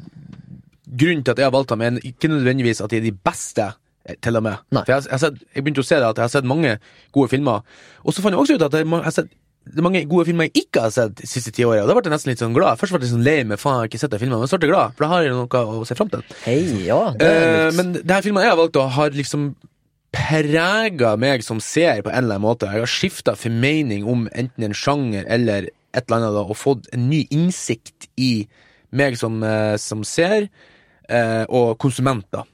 Speaker 2: Grunnen til at jeg har valgt dem, er ikke nødvendigvis at de er de beste, eh, til og med. Jeg, jeg, har sett, jeg begynte å se det at jeg har sett mange gode filmer, og så fant jeg også ut at jeg har sett det er mange gode filmer jeg ikke har sett de siste ti åra. Da ble jeg nesten litt sånn glad. Først ble jeg sånn lei meg, faen, jeg har ikke sett de filmene, men så ble jeg glad, for da har jeg noe å se fram til.
Speaker 1: Hei, ja. Det litt-
Speaker 2: men det her filmen jeg har valgt, da, har liksom prega meg som ser på en eller annen måte. Jeg har skifta formening om enten en sjanger eller et eller annet, da, og fått en ny innsikt i meg som, eh, som ser, eh, og konsument, da.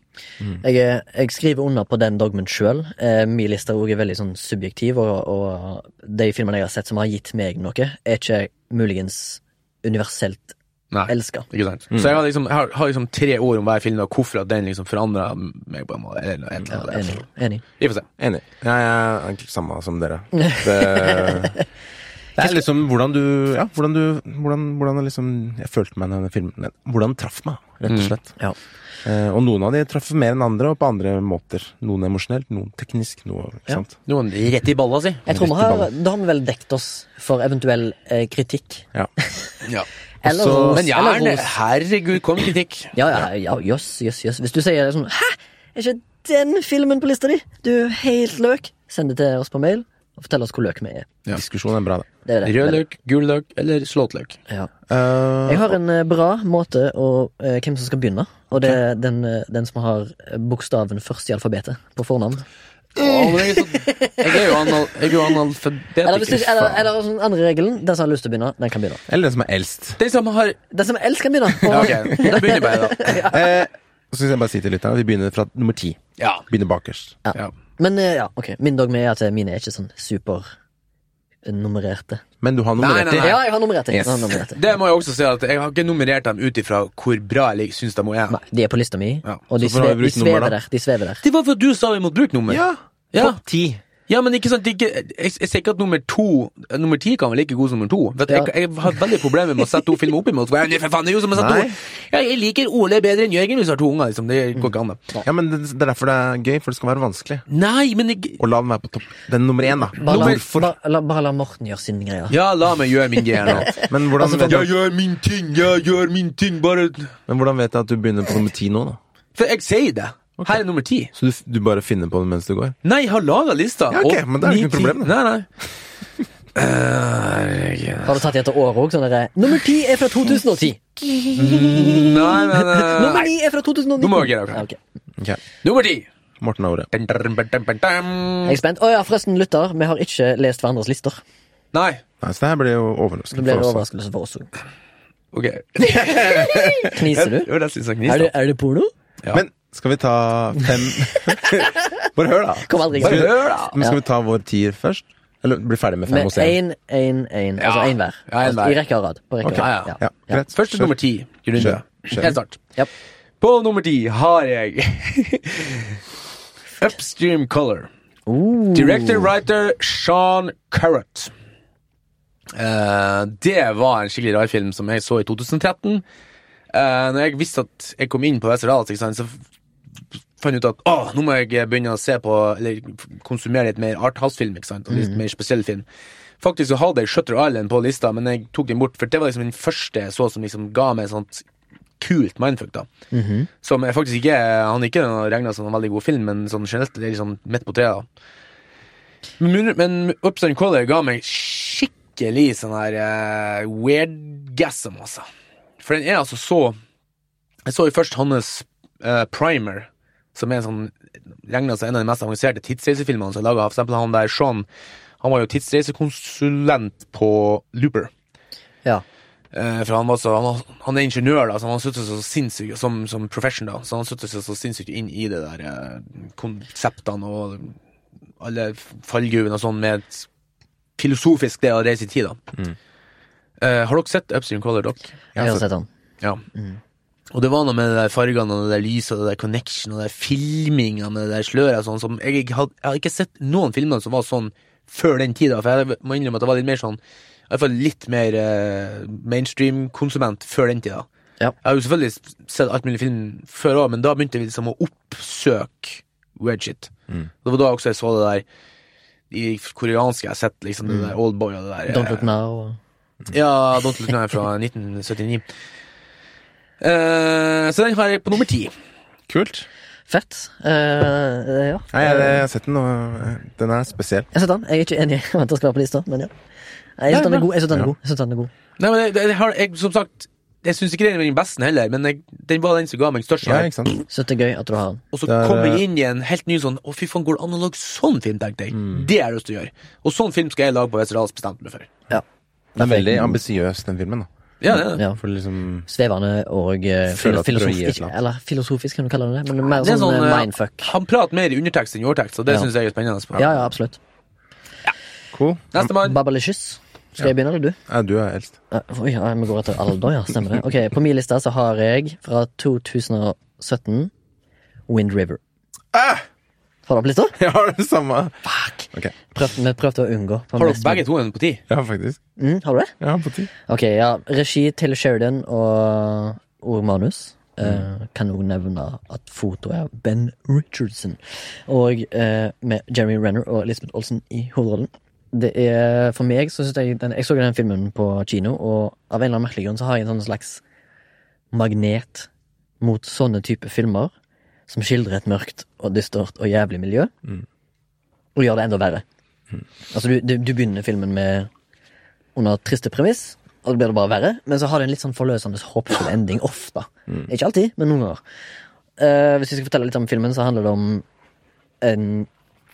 Speaker 1: Jeg, jeg skriver under på den dogmen sjøl. Eh, min liste er veldig sånn subjektiv, og, og de filmene jeg har sett som har gitt meg noe, er ikke muligens universelt
Speaker 2: Nei.
Speaker 1: elsker.
Speaker 2: Ikke sant? Så jeg har liksom, jeg har, har liksom tre ord om hver film, og hvorfor at den liksom forandra meg på en måte. Eller,
Speaker 1: Ja,
Speaker 2: eller annet.
Speaker 1: enig. enig.
Speaker 2: Vi får se.
Speaker 3: Enig. Ja, jeg er egentlig samme som dere. Det, det er liksom hvordan du Ja, hvordan du Hvordan, hvordan jeg liksom Jeg følte meg i denne filmen Hvordan den traff meg, rett og slett.
Speaker 1: Ja.
Speaker 3: Eh, og noen av de traff mer enn andre, og på andre måter. Noen emosjonelt, noen teknisk, noe Ikke
Speaker 1: Ja.
Speaker 3: sant?
Speaker 2: Noen rett i balla si.
Speaker 1: Jeg tror vi har. Da har vi vel dekt oss for eventuell eh, kritikk.
Speaker 3: Ja.
Speaker 2: Ja.
Speaker 1: Eller ros.
Speaker 2: Men
Speaker 1: ros.
Speaker 2: herregud, kom kritikk.
Speaker 1: Ja, ja, ja, jøss, jøss, jøss. Hvis du sier sånn Hæ, er ikke den filmen på lista di? Du er helt løk. Send det til oss på mail, og fortell oss hvor løk vi er.
Speaker 2: Ja.
Speaker 3: Diskusjonen er bra, det.
Speaker 1: Det er det.
Speaker 2: Rød løk, gul løk eller slått løk.
Speaker 1: Ja.
Speaker 3: Uh,
Speaker 1: Jeg har en eh, bra måte å uh, hvem som skal begynne, og det er den, den som har bokstaven først i alfabetet på fornavn.
Speaker 2: Å, jeg, er jo anal, jeg er jo
Speaker 1: Eller, hvis du,
Speaker 2: analfabetiker.
Speaker 1: eller, eller sånn andre regelen, den som har lyst til å begynne, den kan begynne.
Speaker 3: Eller den som er eldst.
Speaker 2: Den som har
Speaker 1: Den som elsker kan begynne.
Speaker 2: Ja,
Speaker 1: Og,
Speaker 2: ok, da begynner jeg bare, da.
Speaker 3: Eh, så skal jeg bare si til lytterne at vi begynner fra nummer ti.
Speaker 2: Ja.
Speaker 3: Begynner bakerst.
Speaker 2: ja.
Speaker 1: Men eh, ja, ok. Min dogme er at mine er ikke sånn supernummererte.
Speaker 3: Men du har nummerert
Speaker 2: nei.
Speaker 1: Ja, jeg har nummerert det.
Speaker 3: Yes.
Speaker 1: Jeg har nummerert det.
Speaker 2: Det må jeg også si at jeg har ikke nummerert dem ut ifra hvor bra jeg syns de er.
Speaker 1: Nei, de er på lista mi,
Speaker 2: Ja,
Speaker 1: og de, sve, de svever der. De svever der.
Speaker 2: Det var for at du sa vi måtte bruke nummer.
Speaker 3: Ja!
Speaker 2: Ja.
Speaker 3: Topp ti.
Speaker 2: Ja, men ikke sant, ikke, jeg, jeg sier ikke at nummer to Nummer ti kan være like god som nummer to. For ja. jeg, jeg har veldig problemer med å sette to filmer opp imot hverandre. For faen, det er jo som å sette to ja, Jeg liker Ole bedre enn Jørgen hvis du har to unger. Liksom. Det går ikke an. det.
Speaker 3: Ja, men det, det er derfor det er gøy, for det skal være vanskelig.
Speaker 2: Nei, men jeg,
Speaker 3: Og la den være på topp. Den nummer én, da.
Speaker 1: Bare la,
Speaker 3: for...
Speaker 1: ba, la, bare la Morten gjøre sin greie.
Speaker 2: Ja, la meg gjøre min greie nå.
Speaker 3: Men hvordan,
Speaker 1: Altså,
Speaker 3: vet,
Speaker 2: Jeg gjør min ting, jeg gjør min ting, bare
Speaker 3: men hvordan vet jeg at du begynner på nummer ti nå, da?
Speaker 2: For jeg sier det. Her er nummer ti.
Speaker 3: Så du, du bare finner på det mens du går?
Speaker 2: Nei, jeg har laga lista.
Speaker 3: Ja, ok, men det er ikke noe problem,
Speaker 2: ti- Nei, nei. uh,
Speaker 1: Har du tatt i etter året òg? Sånn Nummer ti er fra 2010.
Speaker 2: nei, men nei
Speaker 1: Nummer
Speaker 2: nei.
Speaker 1: ni er fra 2019.
Speaker 2: Nå må jeg gjøre det,
Speaker 1: Ja,
Speaker 2: ok.
Speaker 1: ok.
Speaker 3: Ok,
Speaker 2: Nummer ti.
Speaker 3: Morten har ordet.
Speaker 2: Dun, dun, dun, dun, dun, dun.
Speaker 1: Jeg er spent. Å ja, forresten, lytter. Vi har ikke lest hverandres lister.
Speaker 2: Nei.
Speaker 3: Nei, så det her blir jo
Speaker 1: Det for,
Speaker 3: for oss.
Speaker 1: overraskelse for oss òg.
Speaker 2: Ok.
Speaker 1: Kniser du?
Speaker 2: Det var jeg kniser.
Speaker 1: Er det, er det porno?
Speaker 2: Ja.
Speaker 3: Men skal vi ta fem Bare hør, da.
Speaker 1: Kom aldri
Speaker 2: Bare hør, da.
Speaker 3: Men skal vi ta vår tier først? Eller bli ferdig med fem
Speaker 1: Med
Speaker 3: og én?
Speaker 1: én, én, én. Altså én hver.
Speaker 2: Ja, en
Speaker 1: Altså,
Speaker 2: hver.
Speaker 1: I rekke og rad. På rekke
Speaker 3: okay.
Speaker 1: Rad.
Speaker 2: ja,
Speaker 3: Ja, greit.
Speaker 2: Først
Speaker 3: til
Speaker 2: nummer ti. Runde.
Speaker 3: Kjør. Kjør.
Speaker 2: Helt start.
Speaker 1: Yep.
Speaker 2: På nummer ti har jeg Upstream Color.
Speaker 1: Ooh.
Speaker 2: Director, writer Sean Currett. Uh, det var en skikkelig rar film som jeg så i 2013. Uh, når jeg visste at jeg kom inn på Westerdals, så fant ut at åh, nå må jeg begynne å se på Eller konsumere litt mer arthouse-film. ikke sant, og litt mer spesiell film. Faktisk så hadde jeg Shutter Island på lista, men jeg tok den bort, for det var liksom den første jeg så som liksom ga meg sånt kult mindfuck. da
Speaker 1: mhm.
Speaker 2: Som jeg faktisk ikke Han er ikke regna som en veldig god film, men sånn generelt det er liksom midt på treet. Men, men Upstand Color ga meg skikkelig sånn her uh, weirdgasm, altså. For den er altså så Jeg så jo først hans eh, Primer, som er en sånn regna som en av de mest avanserte tidsreisefilmene som er laga. For eksempel han der Sean Han var jo tidsreisekonsulent på Looper.
Speaker 1: Ja.
Speaker 2: Eh, for han, var så, han, var- han er ingeniør, da, så han satte seg så sinnssykt som, som profession, da. Så han satte seg så, sinnssykt inn i det der eh, konseptene og alle fallgruvene og sånn med et filosofisk det å reise i tid, da. Eh, har dere sett Upstream Color, dere?
Speaker 1: Jeg har sett den.
Speaker 2: Ja. Og det var noe med de der fargene og det der lyset og det der connection og det der filminga med det der sløret og sånn som jeg, jeg, hadde, jeg har ikke sett noen filmer som var sånn før den tida, for jeg må innrømme at det var litt mer sånn i hvert fall litt mer eh, mainstream-konsument før den tida.
Speaker 1: Ja.
Speaker 2: Jeg har jo selvfølgelig sett alt mulig film før òg, men da begynte vi liksom å oppsøke weird shit. Det var da også jeg så det der de koreanske jeg har sett, liksom det der Oldboy og det der
Speaker 1: Don't
Speaker 2: eh,
Speaker 1: Look Now.
Speaker 2: ja, Don't Look Now fra 1979. Eh, så den har jeg på nummer ti.
Speaker 3: Kult.
Speaker 1: Fett. Uh, ja.
Speaker 3: Nei, jeg, jeg har sett den, og eh, den er spesiell.
Speaker 1: Jeg har sett den. Jeg er ikke enig i at den skal være på lista, men ja. Jeg syns den er god. Jeg synes den er god. Jeg synes den er god.
Speaker 2: Nei, men jeg, jeg, har jeg, som sagt Jeg syns ikke den var den beste heller, men jeg, den var den som ga meg størst
Speaker 3: Ja, ikke sant?
Speaker 1: Så det er gøy at du har den.
Speaker 2: Og så
Speaker 3: er,
Speaker 2: kom jeg inn i en helt ny sånn Å, fy faen, går det an å lage sånn film, tenkte jeg.
Speaker 3: Mm.
Speaker 2: Det har jeg lyst til å gjøre. Og sånn film skal jeg lage på Westerdals bestemte meg for.
Speaker 1: Ja.
Speaker 3: Den er veldig ambisiøs, den filmen. da
Speaker 2: Ja, det er det.
Speaker 1: Ja.
Speaker 3: For liksom
Speaker 1: Svevende og eh,
Speaker 3: Føler at det prøver et
Speaker 1: filosofisk.
Speaker 3: eller annet.
Speaker 1: Eller filosofisk, kan du kalle det. Men mer
Speaker 2: Det er
Speaker 1: sånn,
Speaker 2: sånn,
Speaker 1: eh,
Speaker 2: eh,
Speaker 1: mindfuck.
Speaker 2: Han prater mer i undertekst enn i overtekst, og det
Speaker 1: Ja.
Speaker 2: synes syns jeg er spennende.
Speaker 1: Ja, ja, absolutt.
Speaker 3: Cool.
Speaker 2: Nestemann.
Speaker 1: Babalicious. Skal jeg begynne, eller du?
Speaker 3: Ja, du er eldst.
Speaker 1: Eh, Oi, ja, vi går etter alder, ja. Stemmer det. Ok, På min liste så har jeg fra 2017 Wind River.
Speaker 3: Ah!
Speaker 1: Har du opp lista?
Speaker 3: Jeg har det samme.
Speaker 1: Fuck!
Speaker 3: Ok.
Speaker 1: Prøvde, vi prøvde å unngå. på
Speaker 2: Har
Speaker 1: mest
Speaker 2: begge
Speaker 1: mulig.
Speaker 2: to en på ti?
Speaker 3: Ja, faktisk.
Speaker 1: Mm, har du det?
Speaker 3: Ja, på ti.
Speaker 1: Ok, ja. Regi til Sheridan og ordmanus. Eh, kan også nevne at fotoet er Ben Richardson. Og eh, med Jeremy Renner og Elizabeth Olsen i hovedrollen. Det er For meg så synes jeg den, Jeg så den filmen på kino, og av en eller annen merkelig grunn så har jeg en sånn slags magnet mot sånne type filmer som skildrer et mørkt og dystert og jævlig miljø, og gjør det enda verre. Altså, du, du, du begynner filmen med under triste premiss, og så blir det bare verre. Men så har det en litt sånn forløsende, håpefull ending ofte. Ikke alltid, men noen ganger. Uh, hvis vi skal fortelle litt om filmen, så handler det om en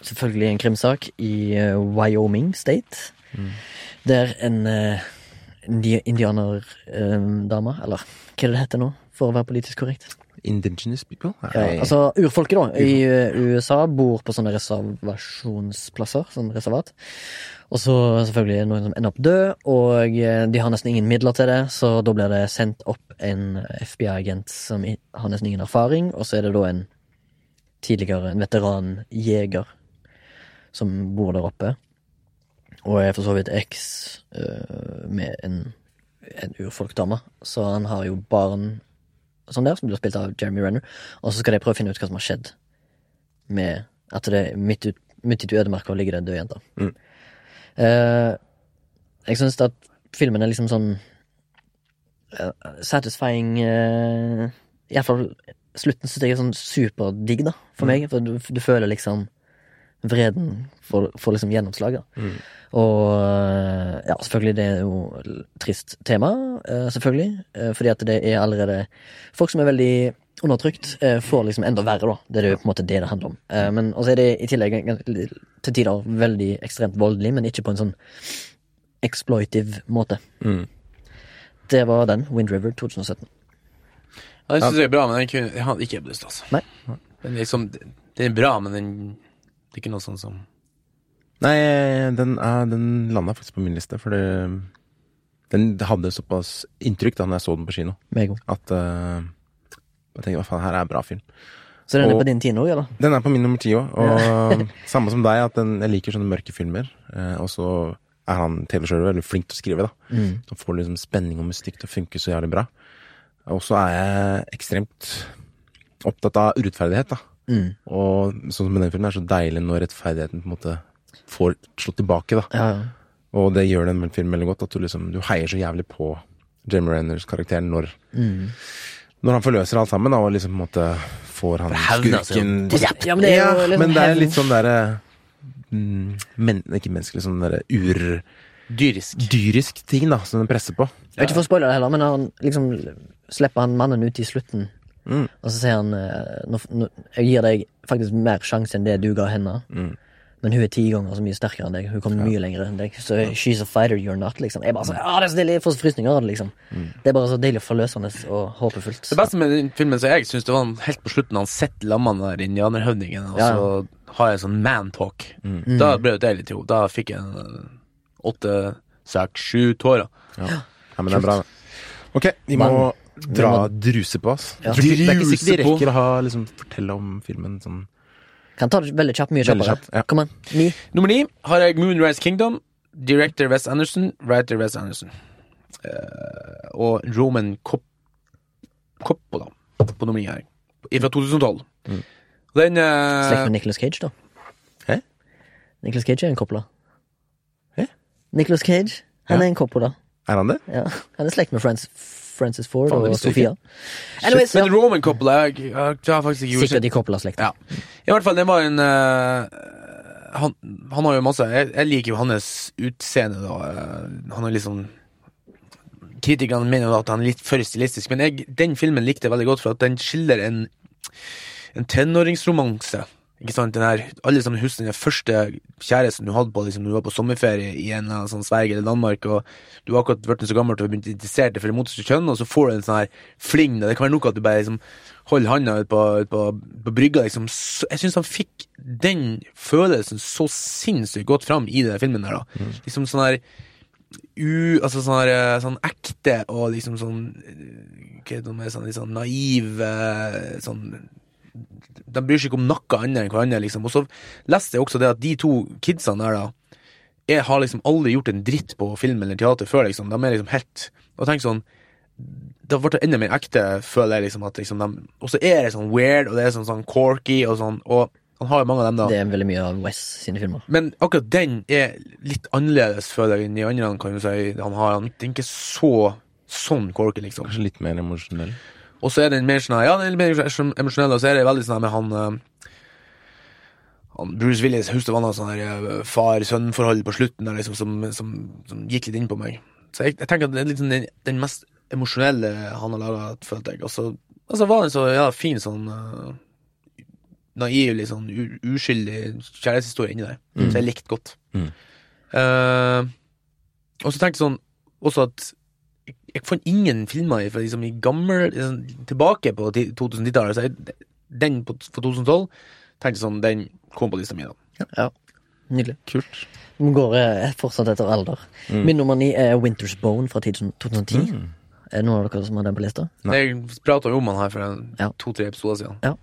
Speaker 1: selvfølgelig en krimsak i uh, Wyoming State. Der en uh, indianerdame, eller hva er det det heter nå, for å være politisk korrekt?
Speaker 3: Indigenous people?
Speaker 1: Ja, altså urfolket, da, i eh, USA bor på sånne reservasjonsplasser, sånn reservat. Og så selvfølgelig noen som ender opp død, og eh, de har nesten ingen midler til det, så da blir det sendt opp en FBI-agent som har nesten ingen erfaring, og så er det da en tidligere en veteranjeger som bor der oppe, og er for så vidt eks eh, med en, en urfolkdame, så han har jo barn sånn der, som blir spilt av Jeremy Renner. Og så skal de prøve å finne ut hva som har skjedd med at det er midt, ut, midt ute i ødemarka ligger det en død jente.
Speaker 3: Mm.
Speaker 1: Uh, jeg syns at filmen er liksom sånn uh, satisfying uh, Iallfall slutten syns jeg er sånn superdigg, da, for meg. For du, du føler liksom vreden får, får liksom gjennomslag. Mm. Og eh, ja, selvfølgelig, det er jo et trist tema, eh, selvfølgelig. eh, Fordi at det er allerede folk som er veldig undertrykt, får liksom enda verre, da. Det er jo på en måte det det handler om. Eh, Men også er det i tillegg til tider veldig ekstremt voldelig, men ikke på en sånn exploitive måte.
Speaker 3: Mm.
Speaker 1: Det var den, Wind River 2017.
Speaker 2: Ja, den syns jeg er bra, men den kunne, jeg ikke lyst, altså.
Speaker 1: Nei.
Speaker 2: Den, er liksom, den er bra, men den det er ikke noe sånn som
Speaker 3: Nei, den, er, den landa faktisk på min liste, for det, den hadde såpass inntrykk da når jeg så den på kino,
Speaker 1: Meg
Speaker 3: at uh, jeg tenkte hva faen, her er en bra film.
Speaker 1: Så den er
Speaker 3: Og-
Speaker 1: på din tiende òg, eller?
Speaker 3: Den er på min nummer ti òg, og samme som deg, at den, jeg liker sånne mørke filmer. Uh, og så er han TV-sjøl veldig flink til å skrive, da.
Speaker 1: Mm.
Speaker 3: Han får liksom spenning og mystikk til å funke så jævlig bra. Og så er jeg ekstremt opptatt av urettferdighet, da.
Speaker 1: Mm.
Speaker 3: Og sånn som med den filmen er så deilig når rettferdigheten på en måte får slått tilbake, da.
Speaker 1: Ja, ja.
Speaker 3: Og det gjør den filmen veldig godt, at du liksom Du heier så jævlig på Jamie Renners karakter når
Speaker 1: Mm.
Speaker 3: Når han forløser alt sammen, da, og liksom på en måte får han skurken
Speaker 1: Ja, men det er jo liksom
Speaker 3: men det er litt sånn derre mm, men, Ikke menneskelig, sånn derre ur...
Speaker 2: dyrisk.
Speaker 3: ting, da, som den presser på.
Speaker 1: Jeg vet ikke for å spoile det heller, men han liksom slipper han mannen ut i slutten.
Speaker 3: Mm.
Speaker 1: Og så sier han eh, nå, nå, Jeg gir deg faktisk mer sjanse enn det du ga henne.
Speaker 3: Mm.
Speaker 1: Men hun er ti ganger så mye sterkere enn deg. Hun kommer mye lenger enn deg. Så she's a fighter, you're not. liksom Jeg bare så, ja, det er så deilig, jeg får så frysninger av det. liksom
Speaker 3: Mm.
Speaker 1: Det er bare så deilig forløsende og håpefullt.
Speaker 2: Det beste med den filmen som jeg syns det var helt på slutten, han sitter lammene der indianerhøvdingen, og
Speaker 1: Ja, ja.
Speaker 2: så har jeg sånn man-talk.
Speaker 3: Mm.
Speaker 2: Da ble det deilig til henne. Da fikk jeg øh, åtte, seks, sju tårer.
Speaker 3: Ja. ja, men det er bra. Ok, vi må dra druse på oss.
Speaker 1: Ja.
Speaker 3: Det ikke- det er ikke sikkert de
Speaker 2: Druse på.
Speaker 3: rekker å ha, liksom, fortelle om filmen sånn
Speaker 1: Kan ta det veldig kjapt, mye kjappere.
Speaker 3: kjapt, ja.
Speaker 1: Kom an. Ni.
Speaker 2: Nummer ni har jeg Moonrise Kingdom. Director Wes Anderson, writer Wes Anderson. Uh, og Roman Cop Coppola på nummer ni her. Fra 2012.
Speaker 3: Mm.
Speaker 2: Den
Speaker 1: Slekt
Speaker 2: eh,
Speaker 1: med Nicolas Cage, da.
Speaker 3: Hæ?
Speaker 1: Nicolas Cage er en Coppola.
Speaker 3: Hæ?
Speaker 1: Nicolas Cage, han
Speaker 3: Ja.
Speaker 1: er en Coppola.
Speaker 3: Er han det?
Speaker 1: Ja. Han er slekt med Francis, Francis Ford
Speaker 3: Fan,
Speaker 1: og Sofia. Anyways.
Speaker 2: Men Roman Coppola jeg, jeg, har faktisk ikke gjort
Speaker 1: Sikkert i Coppola-slekta.
Speaker 2: Ja. I hvert fall, det var en uh, han, han har jo masse Jeg, jeg liker jo hans utseende, da. Eh, han er liksom kritikerne mener at han er litt for stilistisk, men jeg, den filmen likte jeg veldig godt, for at den skiller en, en tenåringsromanse. Ikke sant, den her, Alle sammen husker den første kjæresten du hadde på liksom, du var på sommerferie i en eller annen sånn Sverige eller Danmark, og du har akkurat blitt så gammel til å interessere interessert for det motsatte kjønn, og så får du en sånn her fling. Det kan være nok at du bare liksom holder handa ut på, ut på, på brygga. liksom. Så, jeg syns han fikk den følelsen så sinnssykt godt fram i den filmen der, da. Liksom sånn her u, altså sånn, her, eh, sånn ekte og liksom sånn eh, Hva heter det sånn, litt sånn naiv eh, sånn De bryr seg ikke om noe annet enn hverandre, liksom. Og så leste jeg også det at de to kidsene der, da, jeg har liksom aldri gjort en dritt på film eller teater før, liksom. De er liksom helt Og tenk sånn Da ble det enda mer ekte, føler jeg, liksom, at liksom de Og så er det sånn weird, og det er sånn, sånn corky og sånn, og han har jo mange av dem, da.
Speaker 1: Det er veldig mye av Wes sine filmer.
Speaker 2: Men akkurat den er litt annerledes, føler jeg, enn de andre kan du si. Han har han den er ikke så sånn corky, liksom.
Speaker 3: Kanskje litt mer emosjonell.
Speaker 2: Og så er den mer sånn Ja, den er mer emosjonell, og så er det veldig sånn med han eh, han Bruce Willis husker han sånn eh, far-sønn-forhold på slutten der, liksom, som, som, som gikk litt inn på meg. Så jeg, jeg tenker at det er sånn den, den mest emosjonelle han har laga, følte jeg. Og så altså, var det en så ja, fin sånn uh, naiv, litt sånn uskyldig kjærlighetshistorie inni der. Så jeg likte godt.
Speaker 3: Mm.
Speaker 2: Uh, og så tenkte jeg sånn også at jeg, fant ingen filmer fra liksom gammel liksom, Tilbake på ti- 2010-tallet. Så jeg, den på, for 2012 tenkte jeg sånn Den kom på lista mi, Ja.
Speaker 1: Ja, Nydelig.
Speaker 3: Kult.
Speaker 1: Vi går eh, fortsatt etter alder. Min nummer ni er Winter's Bone fra 2010.
Speaker 3: Mm.
Speaker 1: Er det noen av dere som har den på lista?
Speaker 3: Nei.
Speaker 2: Jeg prata jo om han her for en-
Speaker 1: Ja.
Speaker 2: to-tre episoder siden.
Speaker 1: Ja.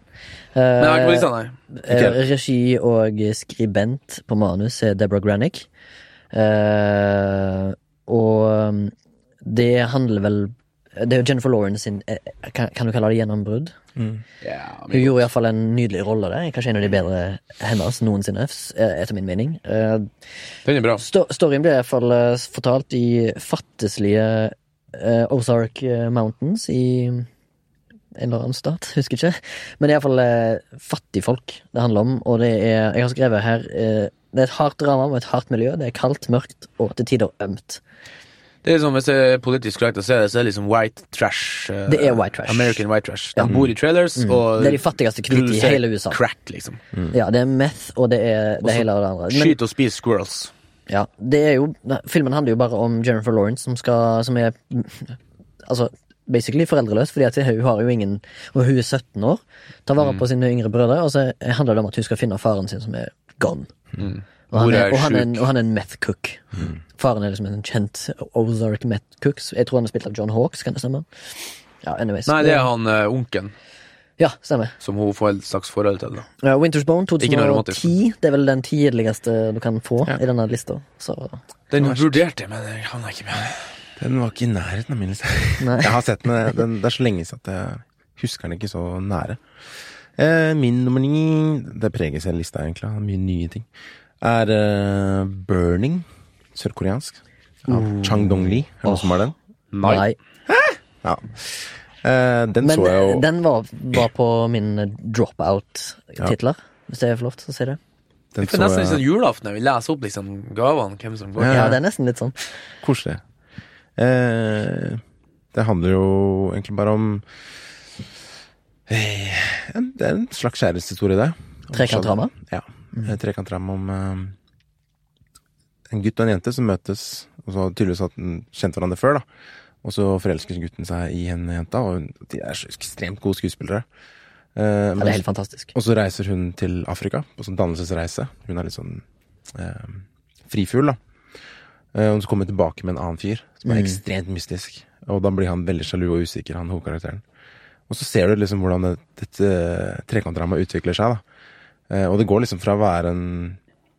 Speaker 2: Men jeg har ikke på
Speaker 1: Eh,
Speaker 2: lista, nei.
Speaker 1: Okay. regi og skribent på manus er Deborah Granick. Uh, og um, det handler vel Det er jo Jennifer Lawrence sin eh, kan, kan du kalle det gjennombrudd?
Speaker 2: Ja,
Speaker 1: Hun
Speaker 2: men,
Speaker 1: gjorde iallfall en nydelig rolle der. Kanskje en av de bedre hennes noensinne, eh, etter min mening. Eh,
Speaker 2: den er bra.
Speaker 1: Sto storyen ble i hvert fall eh, fortalt i fattigslige eh, Ozark eh, Mountains i en eller annen stat, husker ikke. Men det er iallfall uh, fattigfolk det handler om, og det er Jeg har skrevet her eh, Det er et hardt drama med et hardt miljø. Det er kaldt, mørkt og til tider ømt.
Speaker 2: Det er liksom, Hvis det er politisk korrekt å se det, så er det liksom white trash. Uh,
Speaker 1: Det er white trash.
Speaker 2: American white trash. De
Speaker 1: Ja.
Speaker 2: bor i trailers,
Speaker 1: Mm.
Speaker 2: og
Speaker 1: Det er de fattigste hvite i hele USA.
Speaker 2: Crack, liksom.
Speaker 1: Ja, det er meth, og det er det
Speaker 2: Også
Speaker 1: hele og det andre. Men-
Speaker 2: Skyt og spis squirrels.
Speaker 1: Ja, det er jo Filmen handler jo bare om Jennifer Lawrence som skal Som er Altså basically foreldreløs, fordi at hun har jo ingen Og hun er 17 år, tar vare
Speaker 2: Mm.
Speaker 1: på sine yngre brødre, og så handler det om at hun skal finne faren sin som er gone. Og, han er, og, han er en, og han er en meth cook. Faren er liksom en kjent Ozark meth cook. Jeg tror han er spilt av John Hawks, kan det stemme? Ja, anyways.
Speaker 2: Nei, det er han uh, onkelen
Speaker 1: Ja, stemmer.
Speaker 2: som hun får et slags forhold til. da
Speaker 1: Uh, Winter's Bone
Speaker 2: Ikke noe romantisk.
Speaker 1: 2010. Det er vel den tidligste du kan få
Speaker 3: Ja.
Speaker 1: i denne lista. Så
Speaker 2: Den vurderte jeg, men jeg havna ikke med.
Speaker 3: Den var ikke i nærheten av min liste.
Speaker 1: Nei.
Speaker 3: Jeg har sett den, den, det er så lenge siden at jeg husker den ikke så nære. Eh, min nummer ni, det preger seg lista egentlig, mye nye ting, er eh, Burning, sørkoreansk, av Chang Dong-li. Er det noen som har den?
Speaker 1: Nei.
Speaker 3: Ja. Eh, den
Speaker 1: Men
Speaker 3: så jeg jo
Speaker 1: den var, var på min dropout-titler, hvis det er for lov til å si det.
Speaker 3: den
Speaker 2: Det er
Speaker 3: så
Speaker 2: nesten
Speaker 3: jeg-
Speaker 2: sånn julaften når vi leser opp liksom gavene, hvem som går.
Speaker 3: Ja.
Speaker 1: Ja, det er nesten litt sånn.
Speaker 3: Koselig. Eh, det handler jo egentlig bare om eh, en- Det er en slags kjærlighetshistorie, det.
Speaker 1: Trekantdrama?
Speaker 3: Ja. Mm. trekantram om eh, en gutt og en jente som møtes, og så tydeligvis at de kjente hverandre før, da. Og så forelsker gutten seg i en jente, og de er så ekstremt gode skuespillere. Eh,
Speaker 1: Ja, det er helt fantastisk.
Speaker 3: og så reiser hun til Afrika på sånn dannelsesreise. Hun er litt sånn eh, frifugl, da. Eh, og så kommer hun tilbake med en annen fyr som er
Speaker 1: Mm.
Speaker 3: ekstremt mystisk. Og da blir han veldig sjalu og usikker, han hovedkarakteren. Og så ser du liksom hvordan det, dette trekantdramaet utvikler seg, da. Eh, og det går liksom fra å være en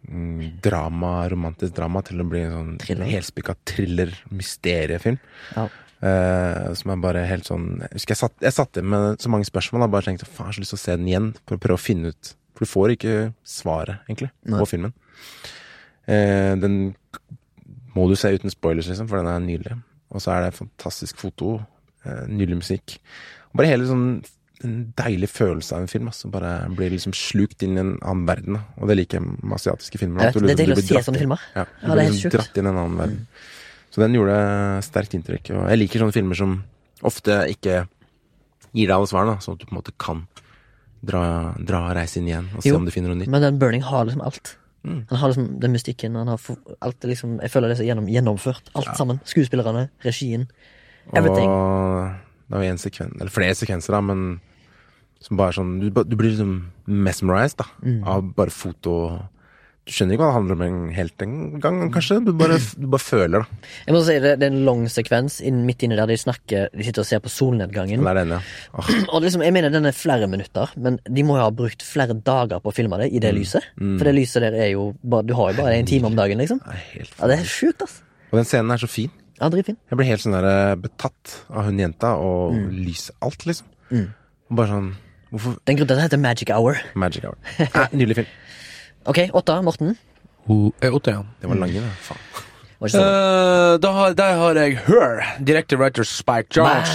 Speaker 3: mm, drama, romantisk drama, til å bli en sånn
Speaker 1: Thriller.
Speaker 3: helspikka thriller-mysteriefilm.
Speaker 1: Ja.
Speaker 3: Eh, som er bare helt sånn Jeg husker jeg satt, jeg satt med så mange spørsmål. Jeg bare tenkte faen, så lyst til å se den igjen. For å prøve å finne ut For du får ikke svaret, egentlig,
Speaker 1: Nei.
Speaker 3: på filmen. Eh, den må du se uten spoilers, liksom, for den er nydelig. Og så er det fantastisk foto. Eh, nydelig musikk. Og bare hele sånn en deilig følelse av en film. Altså. Bare blir liksom slukt inn i en annen verden. Og det liker jeg med asiatiske filmer.
Speaker 1: Vet, det er
Speaker 3: liksom
Speaker 1: deilig å se sånne filmer.
Speaker 3: Ja,
Speaker 1: Ja,
Speaker 3: du
Speaker 1: er
Speaker 3: blir liksom
Speaker 1: sjukt.
Speaker 3: dratt inn i en annen verden. Så den gjorde sterkt inntrykk. Og jeg liker sånne filmer som ofte ikke gir deg alle svarene, sånn at du på en måte kan dra, dra reise inn igjen og se
Speaker 1: Jo,
Speaker 3: om du finner noe nytt.
Speaker 1: Men den Burning har liksom alt.
Speaker 3: Mm.
Speaker 1: Han har liksom den mystikken, han har alt liksom Jeg føler det er gjennom, gjennomført. Alt sammen. Skuespillerne, regien. Everything.
Speaker 3: Og det var en sekven, eller flere sekvenser, da, men som bare sånn Du, du blir liksom mesmerized da,
Speaker 1: Mm.
Speaker 3: av bare foto. Du skjønner ikke hva det handler om en- helt engang, kanskje. Du bare, du bare føler, da.
Speaker 1: Jeg må si det, det er en lang sekvens inn, midt inni der de snakker De sitter og ser på solnedgangen.
Speaker 3: Det er den, ja. Oh.
Speaker 1: Og liksom, jeg mener den er flere minutter, men de må jo ha brukt flere dager på å filme det i
Speaker 3: Mm.
Speaker 1: det lyset. For det lyset der er jo Du har jo bare en time om dagen, liksom.
Speaker 3: det
Speaker 1: Ja, Det er sjukt, ass.
Speaker 3: Og den scenen er så fin.
Speaker 1: Ja, dritfin.
Speaker 3: Jeg blir helt sånn der eh, betatt av hun jenta og lyset. Alt, liksom.
Speaker 1: Mm.
Speaker 3: Bare sånn Hvorfor
Speaker 1: Den grunnen til at det heter Magic Hour.
Speaker 3: Magic Hour? Nei, Nydelig film.
Speaker 1: Ok, åtta. Morten.
Speaker 2: Ho- eh, Åtte, ja.
Speaker 3: Det var lange, det. Faen.
Speaker 1: Var ikke.
Speaker 2: Eh, da har, der har jeg Her, director writer Spike Jones.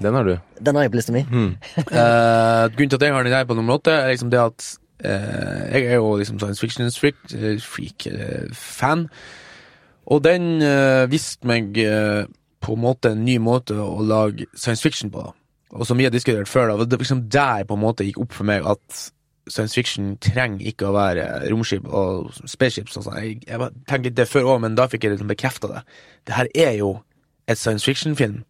Speaker 3: Den har du.
Speaker 1: Den har jeg på lista mi.
Speaker 2: Eh, grunnen til at jeg har den der på nummer åtte, er liksom det at eh, jeg er jo liksom science fiction freak, eh, freak eh, fan. Og den uh, viste meg eh, på en måte en ny måte å lage science fiction på. da. Og som vi har diskutert før, da, det liksom der på en måte gikk opp for meg at science fiction trenger ikke å være romskip og spaceships. Og sånn. jeg, jeg tenkte litt det før òg, men da fikk jeg liksom bekrefta det. Det her er jo et science fiction-film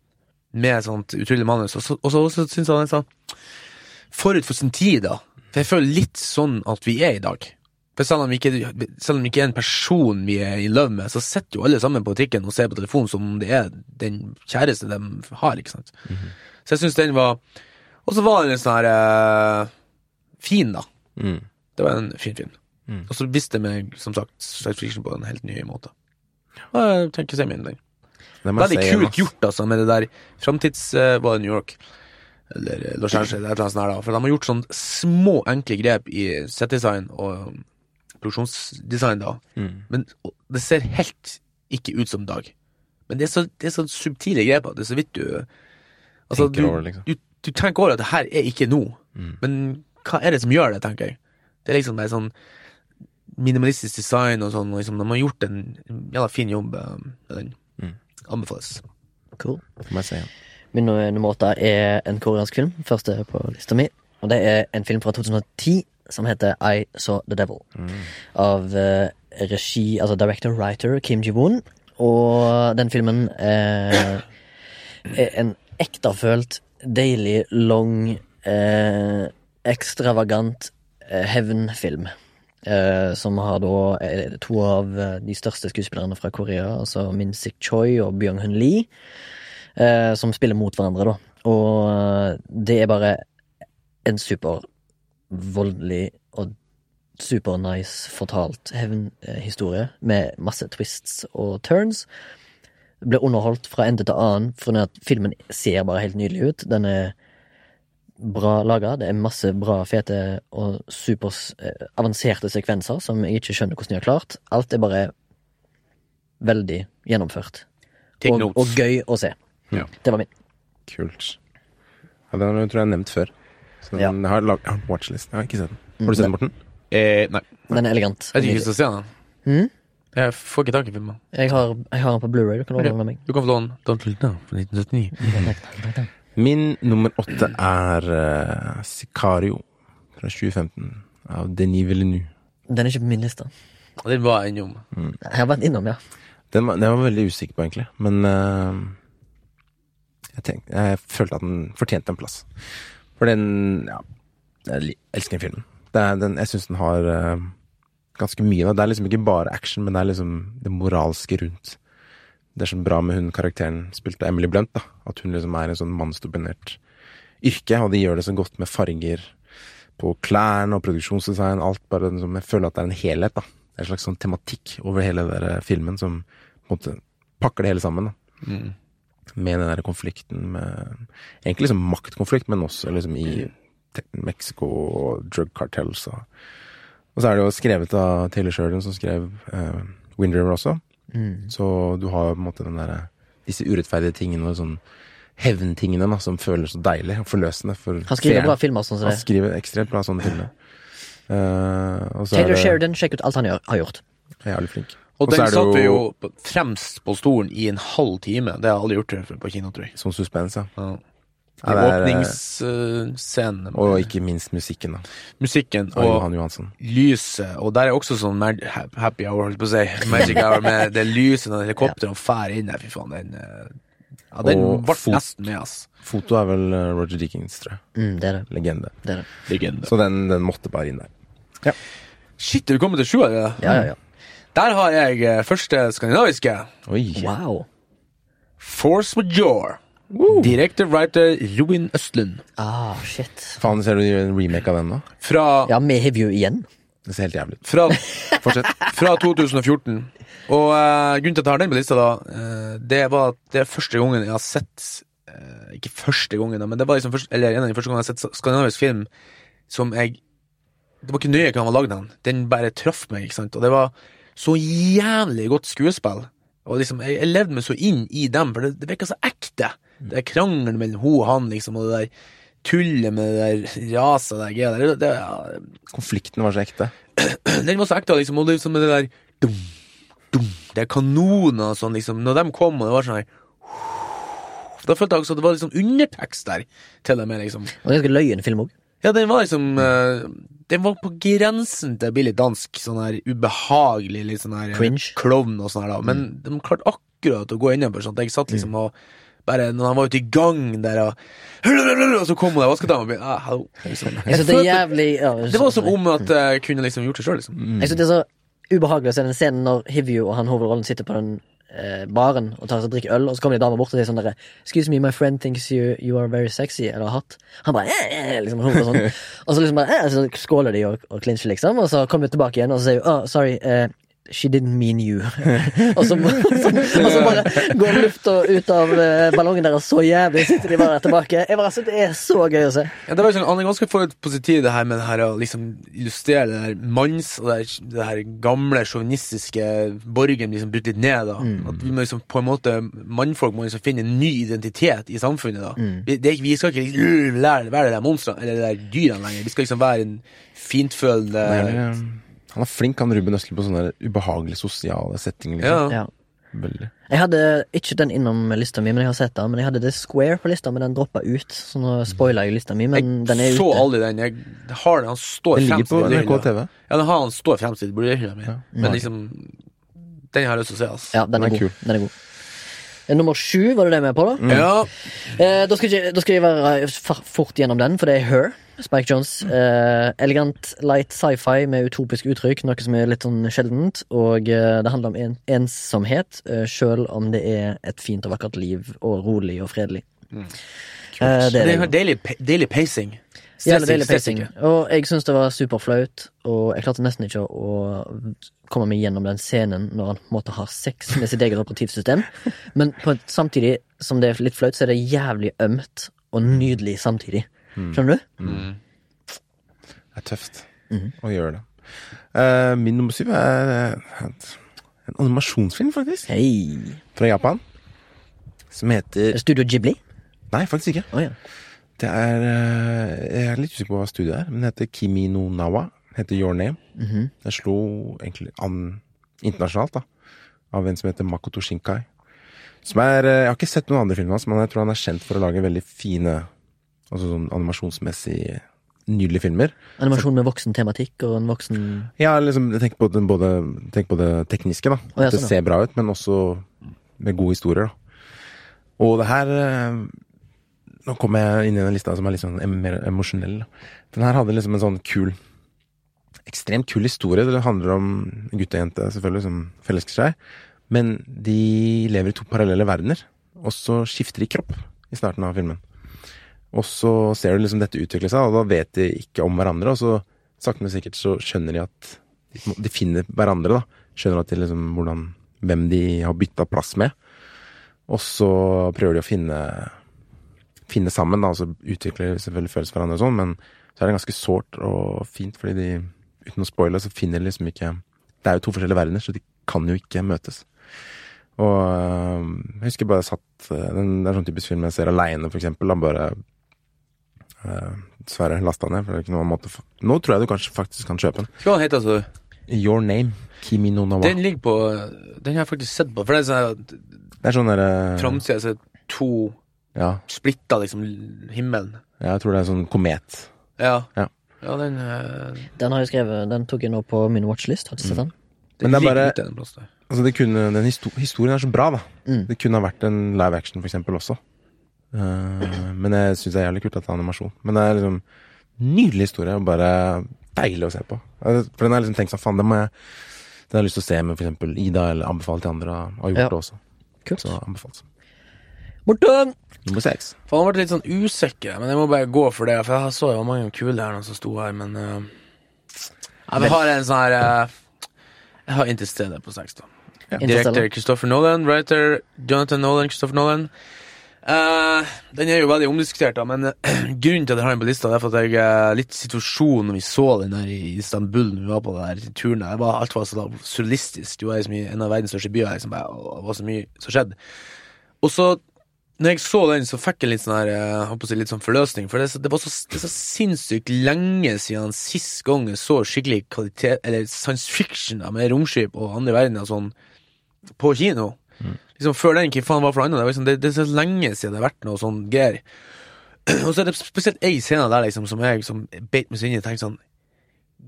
Speaker 2: med sånt utrolig manus. Og så, og så, så syns jeg den sånn forut for sin tid, da. For jeg føler litt sånn at vi er i dag. For selv om vi ikke, selv om vi ikke er en person vi er i love med, så sitter jo alle sammen på trikken og ser på telefonen som om det er den kjæreste de har, ikke sant. Så jeg syns den var Og så var den litt sånn her eh, fin, da.
Speaker 3: Mm.
Speaker 2: Det var en fin film.
Speaker 3: Mm.
Speaker 2: Og så viste det meg, som sagt, science fiction på en helt ny måte. Og jeg tenker å se meg inn den. Veldig kult gjort, altså, med det der framtids... Uh, var det New York? Eller eh, Los Angeles, et eller annet sånt her, da. For de har gjort sånn små, enkle grep i settdesign og um, produksjonsdesign, da.
Speaker 3: Mm.
Speaker 2: Men det ser helt ikke ut som Dag. Men det er så, det er så subtile grep at det er så vidt du Altså, du,
Speaker 3: over det, liksom.
Speaker 2: du, du tenker over at det her er ikke nå,
Speaker 3: Mm.
Speaker 2: men hva er det som gjør det, tenker jeg. Det er liksom bare sånn minimalistisk design og sånn, og liksom, de har gjort en jævla fin jobb eh, med den.
Speaker 3: Mm.
Speaker 2: Anbefales.
Speaker 1: Cool.
Speaker 3: Det se igjen.
Speaker 1: Min nummer åtte er en koreansk film. Første på lista mi. Og det er en film fra 2010 som heter I Saw The Devil. Av eh, regi, altså director-writer Kim Ji-woon. Og den filmen eh, er en ektefølt, deilig, lang, eh, ekstravagant eh, hevnfilm. Eh, som har da eh, to av eh, de største skuespillerne fra Korea, altså Min Sik Choi og Byung Hun Lee eh, som spiller mot hverandre, da. Og det er bare en super voldelig og super nice fortalt hevnhistorie med masse twists og turns. Blir underholdt fra ende til annen, for at filmen ser bare helt nydelig ut. Den er bra laga. Det er masse bra, fete og super eh, avanserte sekvenser som jeg ikke skjønner hvordan de har klart. Alt er bare veldig gjennomført.
Speaker 2: Take
Speaker 1: Og,
Speaker 2: notes.
Speaker 1: og gøy å se.
Speaker 2: Ja.
Speaker 1: Det var min.
Speaker 3: Kult. Ja, den tror jeg jeg har nevnt før. Så den
Speaker 1: Ja.
Speaker 3: har lag, watchlist. Jeg har ikke sett den. Har du sett den, Morten?
Speaker 2: Eh, nei,
Speaker 1: Den er elegant.
Speaker 2: jeg vet ikke jeg skal se den.
Speaker 1: Mhm.
Speaker 2: Jeg får ikke tak i filmen.
Speaker 1: Jeg har, jeg har den på Blu-ray. Du kan låne den av meg.
Speaker 2: Du kan få låne Don't Look Now fra 1979.
Speaker 3: Min nummer åtte er uh, Sicario fra 2015 av Denis Villeneuve.
Speaker 1: Den er ikke på min liste.
Speaker 2: Og Den var jeg innom.
Speaker 1: Jeg har vært innom, ja.
Speaker 3: Den var, den var jeg veldig usikker på, egentlig. Men eh, jeg, tenkte, jeg følte at den fortjente en plass. For den Ja, jeg li- elsker den filmen. Det er, den, jeg syns den har eh, ganske mye. Det er liksom ikke bare action, men det er liksom det moralske rundt. Det er sånn bra med hun karakteren spilt av Emily Blunt, da. At hun liksom er en sånn mannsdominert yrke, og de gjør det så godt med farger på klærne og produksjonsdesign. Alt bare liksom, Jeg føler at det er en helhet, da. En slags sånn tematikk over hele den filmen som på en måte pakker det hele sammen. da
Speaker 2: Mm.
Speaker 3: med den der konflikten med Egentlig liksom maktkonflikt, men også liksom i Mexico og drug cartels. Og, og så er det jo skrevet av Taylor Sheridan, som skrev uh, Windriver også.
Speaker 1: Mm.
Speaker 3: Så du har på en måte den der, disse urettferdige tingene og sånn hevntingene da, som føles så deilig og forløsende. For
Speaker 1: Han skriver
Speaker 3: serien.
Speaker 1: bra filmer sånn som
Speaker 3: Han skriver ekstremt bra sånne filmer. Uh, og så er
Speaker 1: Taylor
Speaker 3: det-
Speaker 1: Sheridan, sjekk ut alt han gjør, har gjort.
Speaker 3: Er jævlig flink.
Speaker 2: Og
Speaker 3: Og
Speaker 2: den
Speaker 3: er
Speaker 2: satt vi jo
Speaker 3: jo-
Speaker 2: fremst på stolen i en halv time. Det har jeg aldri gjort før på kino, tror jeg.
Speaker 3: Sånn suspens, ja.
Speaker 2: Ja.
Speaker 3: Ja, er,
Speaker 2: Åpningsscenen.
Speaker 3: Og ikke minst musikken, da.
Speaker 2: musikken
Speaker 3: og,
Speaker 2: og
Speaker 3: Johan
Speaker 2: lyset. Og der er også sånn mag happy hour, holdt på å si. Magic hour med det lyset når og fær inn der. Fy faen, den eh, Ja, den ble nesten med, ass.
Speaker 3: Foto er vel eh, Roger Dickens, tror jeg.
Speaker 1: Mm, det er det.
Speaker 3: Legende.
Speaker 1: det, er det.
Speaker 2: Legende.
Speaker 3: Så den, den måtte bare inn der.
Speaker 2: Shit, er vi kommet til sju?
Speaker 1: Ja, ja, ja.
Speaker 2: Der har jeg eh, første skandinaviske.
Speaker 3: Oi.
Speaker 1: Wow.
Speaker 2: Force Major. Director writer Robin Østlund.
Speaker 1: Ah, shit.
Speaker 3: Faen, ser du en remake av den nå?
Speaker 2: Fra,
Speaker 1: Ja, vi har jo igjen.
Speaker 3: Det ser helt jævlig ut.
Speaker 2: fra,
Speaker 3: Fortsett.
Speaker 2: fra 2014. Og uh, grunnen til at jeg har den på lista, da, uh, det var at det er første gangen jeg har sett uh, Ikke første gangen, da, men det var liksom først, eller en av de første gangene jeg har sett skandinavisk film som jeg Det var ikke nøye hva han var lagd av. Den bare traff meg, ikke sant. Og det var så jævlig godt skuespill. Og liksom, jeg, jeg levde meg så inn i dem, for det, det virka så ekte. Det er krangelen mellom hun og han, liksom, og det der tullet med det der raset det greia der. Det, det, ja,
Speaker 3: Konflikten var så ekte.
Speaker 2: den var så ekte, liksom, og det liksom med det der dum, dum, Det er kanoner og sånn, liksom. Når de kom, og det var sånn her Da følte jeg også at det var liksom undertekst der til og med, liksom.
Speaker 1: Og ganske løyen film òg.
Speaker 2: Ja, den var liksom eh, Den var på grensen til litt dansk. Sånn her ubehagelig, litt sånn her
Speaker 1: Cringe.
Speaker 2: klovn og sånn her, da. Men de klarte akkurat å gå innover, sånn at jeg satt liksom og bare når han var ute i gang der, og, og så kom hun der vaskedama og begynte ah, hallo. Liksom.
Speaker 1: Jeg synes det er jævlig ja,
Speaker 2: det var som om at jeg kunne liksom gjort det sjøl, liksom.
Speaker 1: Jeg synes det er så ubehagelig å se den scenen når Hivju og han hovedrollen sitter på den eh, baren og tar seg og drikker øl, og så kommer de damer bort og sier sånn derre Excuse me, my friend thinks you, you are very sexy, eller hot. Han bare eh, eh, liksom, og sånn. Og så liksom bare eh, Så skåler de og, og klinsjer, liksom, og så kommer de tilbake igjen, og så sier hun oh, sorry, eh, she didn't mean you. og, så, og, så, og så bare går lufta ut av eh, ballongen deres så jævlig, sitter de bare der tilbake. Jeg bare, altså, det er så gøy å se.
Speaker 2: Ja, det var sånn, Han er ganske forut på sin tid, det her med det her å liksom illustrere det der manns og det, her- det her gamle sjåvinistiske borgen liksom brutt litt ned. da At vi må liksom på en måte Mannfolk må liksom finne en ny identitet i samfunnet. da vi, det, vi skal ikke liksom, lære, være de der monstrene eller de der dyrene lenger. Vi skal liksom være en fintfølende
Speaker 3: Nei, eh, han er flink, han Ruben Østli, på sånne ubehagelige sosiale settinger. Liksom.
Speaker 1: Ja.
Speaker 3: Veldig.
Speaker 1: Jeg hadde ikke den innom lista mi, men jeg har sett den. Men jeg hadde The Square på lista, men den droppa ut. Så nå spoila jeg lista mi, men den er ute.
Speaker 2: Jeg så aldri den. Jeg har den, Han står
Speaker 3: Den ligger på NRK. TV.
Speaker 2: Ja, den har han står fremst i bordhylla mi. Men liksom Den har jeg lyst til å se, altså.
Speaker 1: Ja, den er,
Speaker 3: Den er
Speaker 1: god. Den er god. Eh, Nummer sju, var det det vi er på, da?
Speaker 2: Ja.
Speaker 1: Eh, da, skal jeg, da skal jeg være fort gjennom den, for det er Her. Spike Jones. Eh, elegant light sci-fi med utopisk uttrykk, noe som er litt sånn sjeldent. Og eh, det handler om en, ensomhet, eh, sjøl om det er et fint og vakkert liv, og rolig og fredelig. Eh, det
Speaker 2: Det
Speaker 1: er
Speaker 2: er deilig, deilig pacing.
Speaker 1: Jævlig deilig pacing. Og jeg syns det var superflaut, og jeg klarte nesten ikke å komme meg gjennom den scenen når han på en måte har sex med sitt eget operativsystem. Men på samtidig som det er litt flaut, så er det jævlig ømt og nydelig samtidig. Skjønner du?
Speaker 3: Det er tøft å gjøre det. Uh, min nummer syv er uh, en animasjonsfilm, faktisk.
Speaker 1: Hei.
Speaker 3: Fra Japan. Som heter
Speaker 1: Studio Ghibli?
Speaker 3: Nei, faktisk ikke.
Speaker 1: Oh, ja.
Speaker 3: Det er eh, Jeg er litt usikker på hva studiet er, men det heter Kimi no Nawa. Heter Your Name.
Speaker 1: Mhm.
Speaker 3: Den slo egentlig an internasjonalt, da. Av en som heter Makoto Shinkai. Som er eh, Jeg har ikke sett noen andre filmer hans, men jeg tror han er kjent for å lage veldig fine Altså sånn animasjonsmessig nydelige filmer.
Speaker 1: Animasjon med voksen tematikk og en voksen
Speaker 3: Ja, liksom, tenk på det, både, tenk på det tekniske, da.
Speaker 1: Oh, ja, sånn, det
Speaker 3: ser bra ut, men også med gode historier, da. Og det her eh, Nå kommer jeg inn i den lista som er litt sånn mer emosjonell. Den her hadde liksom en sånn kul Ekstremt kul historie. Det handler om en gutt og jente, selvfølgelig, som forelsker seg. Men de lever i to parallelle verdener, og så skifter de kropp i starten av filmen. Og så ser du liksom dette utvikle seg, og da vet de ikke om hverandre. Og så sakte, men sikkert så skjønner de at de finner hverandre, da. Skjønner at de liksom hvordan Hvem de har bytta plass med. Og så prøver de å finne Finne sammen, da. Og så utvikler de selvfølgelig følelser for hverandre og sånn, men så er det ganske sårt og fint, fordi de Uten å spoile, så finner de liksom ikke Det er jo to forskjellige verdener, så de kan jo ikke møtes. Og øh, jeg husker bare satt den, Det er sånn typisk film jeg ser aleine, for eksempel. Da bare øh, Dessverre lasta ned, for det er ikke noen måte Nå tror jeg du kanskje faktisk kan kjøpe den.
Speaker 2: Hva heter den, du?
Speaker 3: Your Name. Kimi no Nawa.
Speaker 2: Den ligger på Den har jeg faktisk sett på, for det er sånn
Speaker 3: Det er sånn derre
Speaker 2: framsida så er to
Speaker 3: ja,
Speaker 2: splitta, liksom, himmelen.
Speaker 3: ja, jeg tror det er en sånn komet.
Speaker 2: Ja.
Speaker 3: Ja.
Speaker 2: Ja, den, eh,
Speaker 1: Den har jeg skrevet, den tok jeg nå på min watchlist. Har du sett den?
Speaker 2: den
Speaker 3: Men det er bare-. Altså det kunne, den histo Historien er så bra, da.
Speaker 1: Mm.
Speaker 3: Det kunne ha vært en live action, for eksempel, også. Uh, men jeg syns det er jævlig kult at det er animasjon. Men det er liksom nydelig historie, og bare deilig å se på. Eh, For den har jeg liksom tenkt sånn, faen, det må jeg Den har jeg lyst til å se med eksempel Ida, eller anbefale til andre, og har gjort
Speaker 1: Ja.
Speaker 3: det også.
Speaker 1: Kult.
Speaker 3: Så anbefalt.
Speaker 1: Morten!
Speaker 3: Nummer seks.
Speaker 2: For han ble litt sånn usikker, men jeg må bare gå for det. For jeg så jo mange kule her nå som sto her, men uh, Jeg har en sånn her uh, Jeg har Interstellar på seks, da.
Speaker 1: Ja.
Speaker 2: Direktør Christopher Nolan, writer Jonathan Nolan, Christopher Nolan. Uh, den er jo veldig omdiskutert, da, men eh, grunnen til at jeg har den på lista, Det er for at jeg uh, litt situasjonen når vi så den der i Istanbul, når vi var på den der turen der, var, alt var så surrealistisk. Du var liksom i en av verdens største byer, liksom, bare, og det var så mye som skjedde. Og så når jeg så den, så fikk jeg litt sånn her eh, jeg håper å si litt sånn forløsning. For det, det var så, det så sinnssykt lenge siden sist gang jeg så skikkelig kvalitet Eller science fiction da, med romskip og andre verdener sånn på kino. Liksom Før den, hva faen var for annet? Det, var liksom, det, det er så lenge siden det har vært noe sånn greier. Og så er det spesielt ei scene der liksom som jeg liksom, beit meg så inn i og tenkte sånn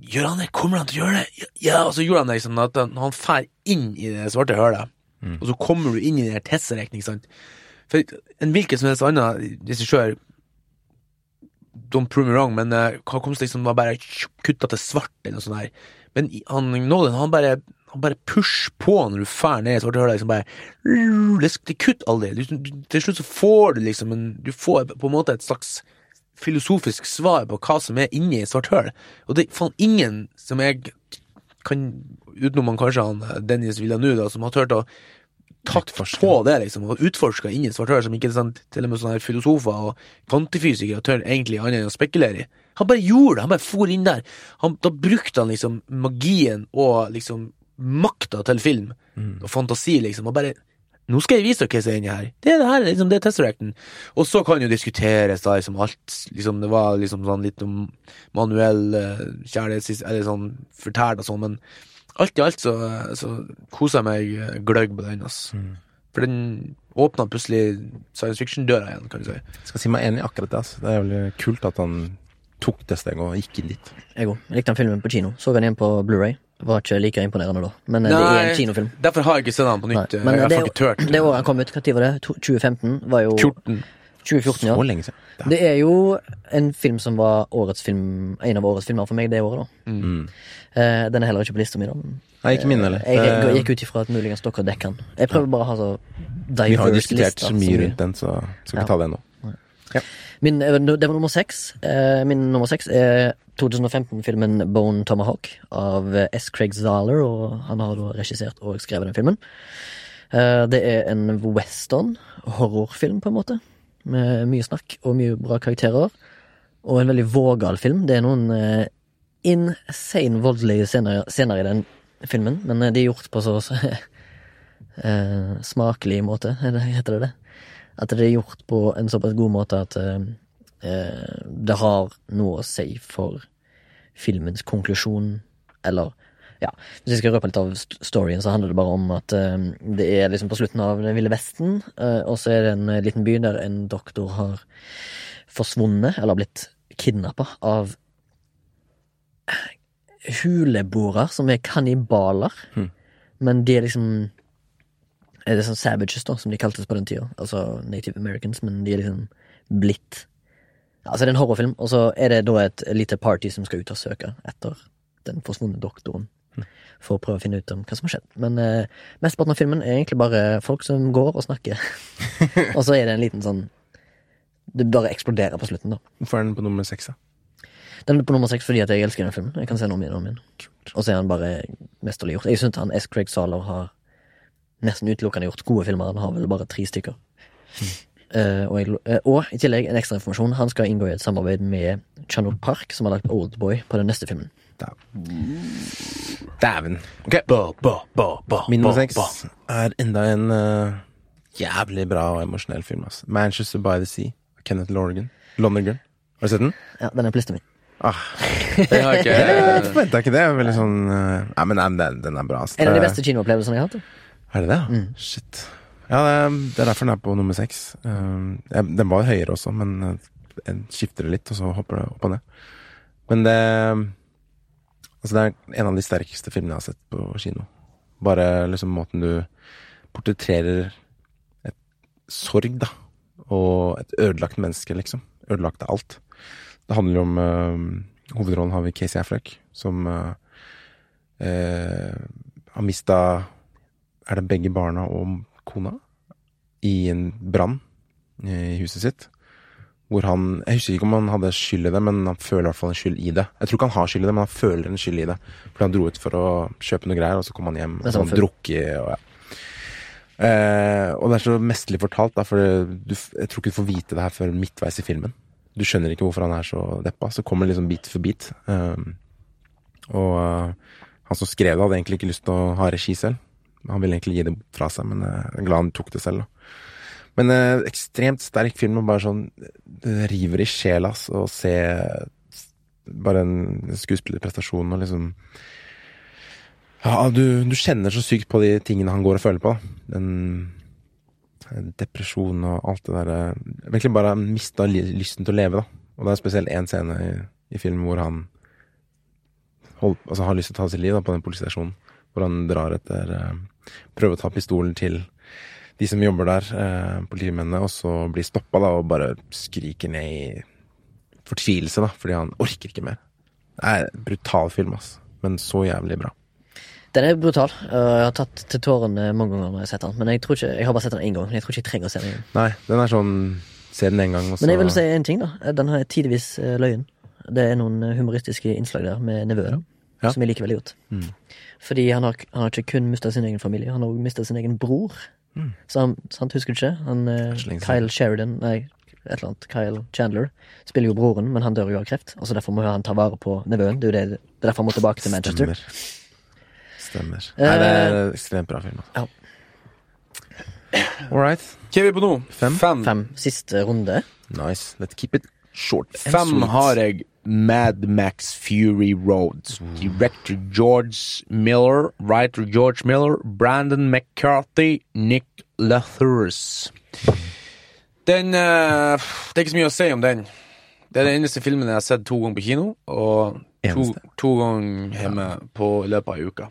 Speaker 2: Gjør han det? Kommer han til å gjøre det? Ja, og så gjorde han det liksom at han, han fær inn i det svarte hølet, og så kommer du inn i den her ikke sant. For en hvilken som helst annen regissør Don't prove me wrong, men uh, han kom liksom var bare kutta til svart eller noe sånt der. Men han, Nolan, han bare han bare pusher på når du fær ned i svarte hull. Liksom bare, det, kutter aldri. Du, til slutt så får du liksom en Du får på en måte et slags filosofisk svar på hva som er inni et svart høl. Og det er faen ingen som jeg kan Utenom han kanskje han eh, Dennis Villeneuve, da, som har turt å tatt på det, liksom, og utforska ingen et som ikke sant, til og med sånne her filosofer og kvantefysikere tør egentlig annet enn å spekulere i. Han bare gjorde det, han bare for inn der. Han, da brukte han liksom magien og liksom makta til film og fantasi, liksom, og bare nå skal jeg vise dere hva som er inni her. Det er det her, liksom, det er Tesseracten. Og så kan jo diskuteres da, liksom, alt, liksom, det var liksom sånn litt om manuell uh, kjærlighets... Eller sånn fortært og sånn, men alt i alt så, så koser jeg meg eh, gløgg på den, ass. For den åpna plutselig science fiction-døra igjen, kan du si.
Speaker 3: Jeg skal si meg enig i akkurat det. Altså. Det er jævlig kult at han tok det steget og gikk inn dit.
Speaker 1: Jeg òg. Likte den filmen på kino. Så den igjen på Blu-ray Var ikke like imponerende da. Men Nei, det er en kinofilm.
Speaker 2: Derfor har jeg ikke sett den på
Speaker 1: Nei.
Speaker 2: nytt.
Speaker 1: Men
Speaker 2: jeg har
Speaker 1: det,
Speaker 2: ikke tørt.
Speaker 1: det året han kom ut, når var det? 2015? Var jo
Speaker 2: 14.
Speaker 1: 2014, ja.
Speaker 3: Så lenge siden. Det er-
Speaker 1: Det er jo en film som var årets film en av årets filmer for meg det året, da.
Speaker 3: Mm.
Speaker 1: Uh, den er heller ikke på lista mi, da.
Speaker 3: Nei, ikke min heller.
Speaker 1: eh, Jeg, jeg
Speaker 3: Eh,
Speaker 1: gikk ut ifra at muligens dere dekker den. Jeg prøver bare å ha så
Speaker 3: Vi har jo diskutert
Speaker 1: lister.
Speaker 3: så mye rundt den, så skal vi
Speaker 1: Ja.
Speaker 3: ta det nå.
Speaker 1: Min, eh, det var nummer seks. Eh, Min nummer seks er 2015-filmen Bone Tomahawk av S. Craig Zahler, og han har da regissert og skrevet den filmen. Eh, Det er en western, horrorfilm, på en måte. Med mye snakk og mye bra karakterer. Og en veldig vågal film. Det er noen eh, insane voldelige scener, scener i den filmen, men eh, de er gjort på så eh, smakelig måte, er heter det det? At det er gjort på en såpass god måte at eh, eh, det har noe å si for filmens konklusjon, eller ja, Hvis jeg skal røpe litt av storyen, så handler det bare om at uh, det er liksom på slutten av Den ville vesten, uh, og så er det en eh, liten by der en doktor har forsvunnet, eller blitt kidnappa, av huleboere som er kannibaler.
Speaker 3: Hmm.
Speaker 1: Men de er liksom er det sånn savages, da, som de kaltes på den tida. Altså Native Americans, men de er liksom blitt Altså, det er en horrorfilm, og så er det da et lite party som skal ut og søke etter den forsvunne doktoren. For å prøve å finne ut om hva som har skjedd. Men eh, mesteparten av filmen er egentlig bare folk som går og snakker. og så er det en liten sånn Det bare eksploderer på slutten, da.
Speaker 3: Hvorfor er den på nummer seks, da?
Speaker 1: Den er på nummer seks fordi at jeg elsker den filmen. Jeg kan se den om igjen og om igjen. Og så er han bare mesterlig gjort. Jeg syns han S. Craig Saler har nesten utelukkende gjort gode filmer. Han har vel bare tre stykker. Uh, og, jeg, uh, og i tillegg en ekstra informasjon. Han skal inngå i et samarbeid med Chanuk Park, som har lagt Oldboy på den neste filmen.
Speaker 3: Dæven. Ok,
Speaker 2: Ba, ba, ba, ba,
Speaker 3: min nummer seks er enda en uh, jævlig bra og emosjonell film. Altså. Manchester by the Sea. av Kenneth Lonergan. Lonergan. Har du sett den?
Speaker 1: Ja, den er på lista mi.
Speaker 3: Ah,
Speaker 2: har jeg
Speaker 3: jeg forventa ikke det. Veldig sånn uh, Nei, men nei, men den, den er bra. ass.
Speaker 1: En av de beste kinoopplevelsene jeg har hatt.
Speaker 3: Er det det? Mm. Shit. Ja, det, er- det er derfor den er på nummer seks. Uh, den var høyere også, men uh, jeg skifter det litt, og så hopper det opp og ned. Men det Altså, det er en av de sterkeste filmene jeg har sett på kino. Bare liksom måten du portretterer et sorg, da. Og et ødelagt menneske, liksom. Ødelagt av alt. Det handler jo om uh, Hovedrollen har vi Casey Affleck, som uh, uh, har mista er det begge barna og kona i en brann i huset sitt. Hvor han Jeg husker ikke om han hadde skyld i det, men han føler i hvert fall en skyld i det. Jeg tror ikke han har skyld i det, men han føler en skyld i det. Fordi han dro ut for å kjøpe noe greier, og så kom han hjem og
Speaker 1: sånn
Speaker 3: drukket og ja. Eh, og det er så mesterlig fortalt, da, for du, jeg tror ikke du får vite det her før midtveis i filmen. Du skjønner ikke hvorfor han er så deppa. Så kommer det liksom bit for bit. Eh, og uh, han som skrev det, hadde egentlig ikke lyst til å ha regi selv. Han ville egentlig gi det fra seg, men uh, jeg er glad han tok det selv. Da. Men eh, ekstremt sterk film, og bare sånn Det river i sjela å se bare en skuespillerprestasjon og liksom Ja, du, du kjenner så sykt på de tingene han går og føler på. Den eh, depresjonen og alt det derre Virkelig bare mista lysten til å leve, da. Og det er spesielt én scene i, i filmen hvor han hold, altså har lyst til å ta sitt liv da, på den politistasjonen. Hvor han drar etter eh, Prøver å ta pistolen til de som jobber der, eh, politimennene, og så blir stoppa og bare skriker ned i fortvilelse, da, fordi han orker ikke mer. Det er en brutal film, ass. Men så jævlig bra.
Speaker 1: Den er brutal. og Jeg har tatt til tårene mange ganger når jeg har sett den. Men jeg, tror ikke, jeg har bare sett den én gang. Men Jeg tror ikke jeg trenger å se den igjen.
Speaker 3: Nei, den er sånn Se den en gang, og så
Speaker 1: Men jeg vil si en ting, da. Den har tidvis eh, løyen. Det er noen eh, humoristiske innslag der med nevøen,
Speaker 3: Ja.
Speaker 1: som jeg liker veldig godt.
Speaker 3: Mm.
Speaker 1: Fordi han har, han har ikke kun mista sin egen familie, han har også mista sin egen bror.
Speaker 3: Mm.
Speaker 1: Så han, sant, husker du ikke? Han, eh. Kyle Sheridan Nei, et eller annet. Kyle Chandler spiller jo broren, men han dør jo av kreft. Og så Derfor må han ta vare på nevøen. Det er det, det er derfor han må tilbake til Manchester.
Speaker 3: Stemmer. Stemmer. Nei, det er en ekstremt bra film.
Speaker 1: Ja.
Speaker 3: All right.
Speaker 2: Hva er vi på nå?
Speaker 3: Fem.
Speaker 2: Fem,
Speaker 1: Fem siste runde.
Speaker 3: Nice. Let's keep it short.
Speaker 2: Fem har jeg Mad Max Fury Road. Director George Miller, writer George Miller, Brandon McCarthy, Nick Lathurus. Den uh, Det er ikke så mye å si om den. Det er den eneste filmen jeg har sett to ganger på kino, og to, to ganger hjemme på løpet av ei uke.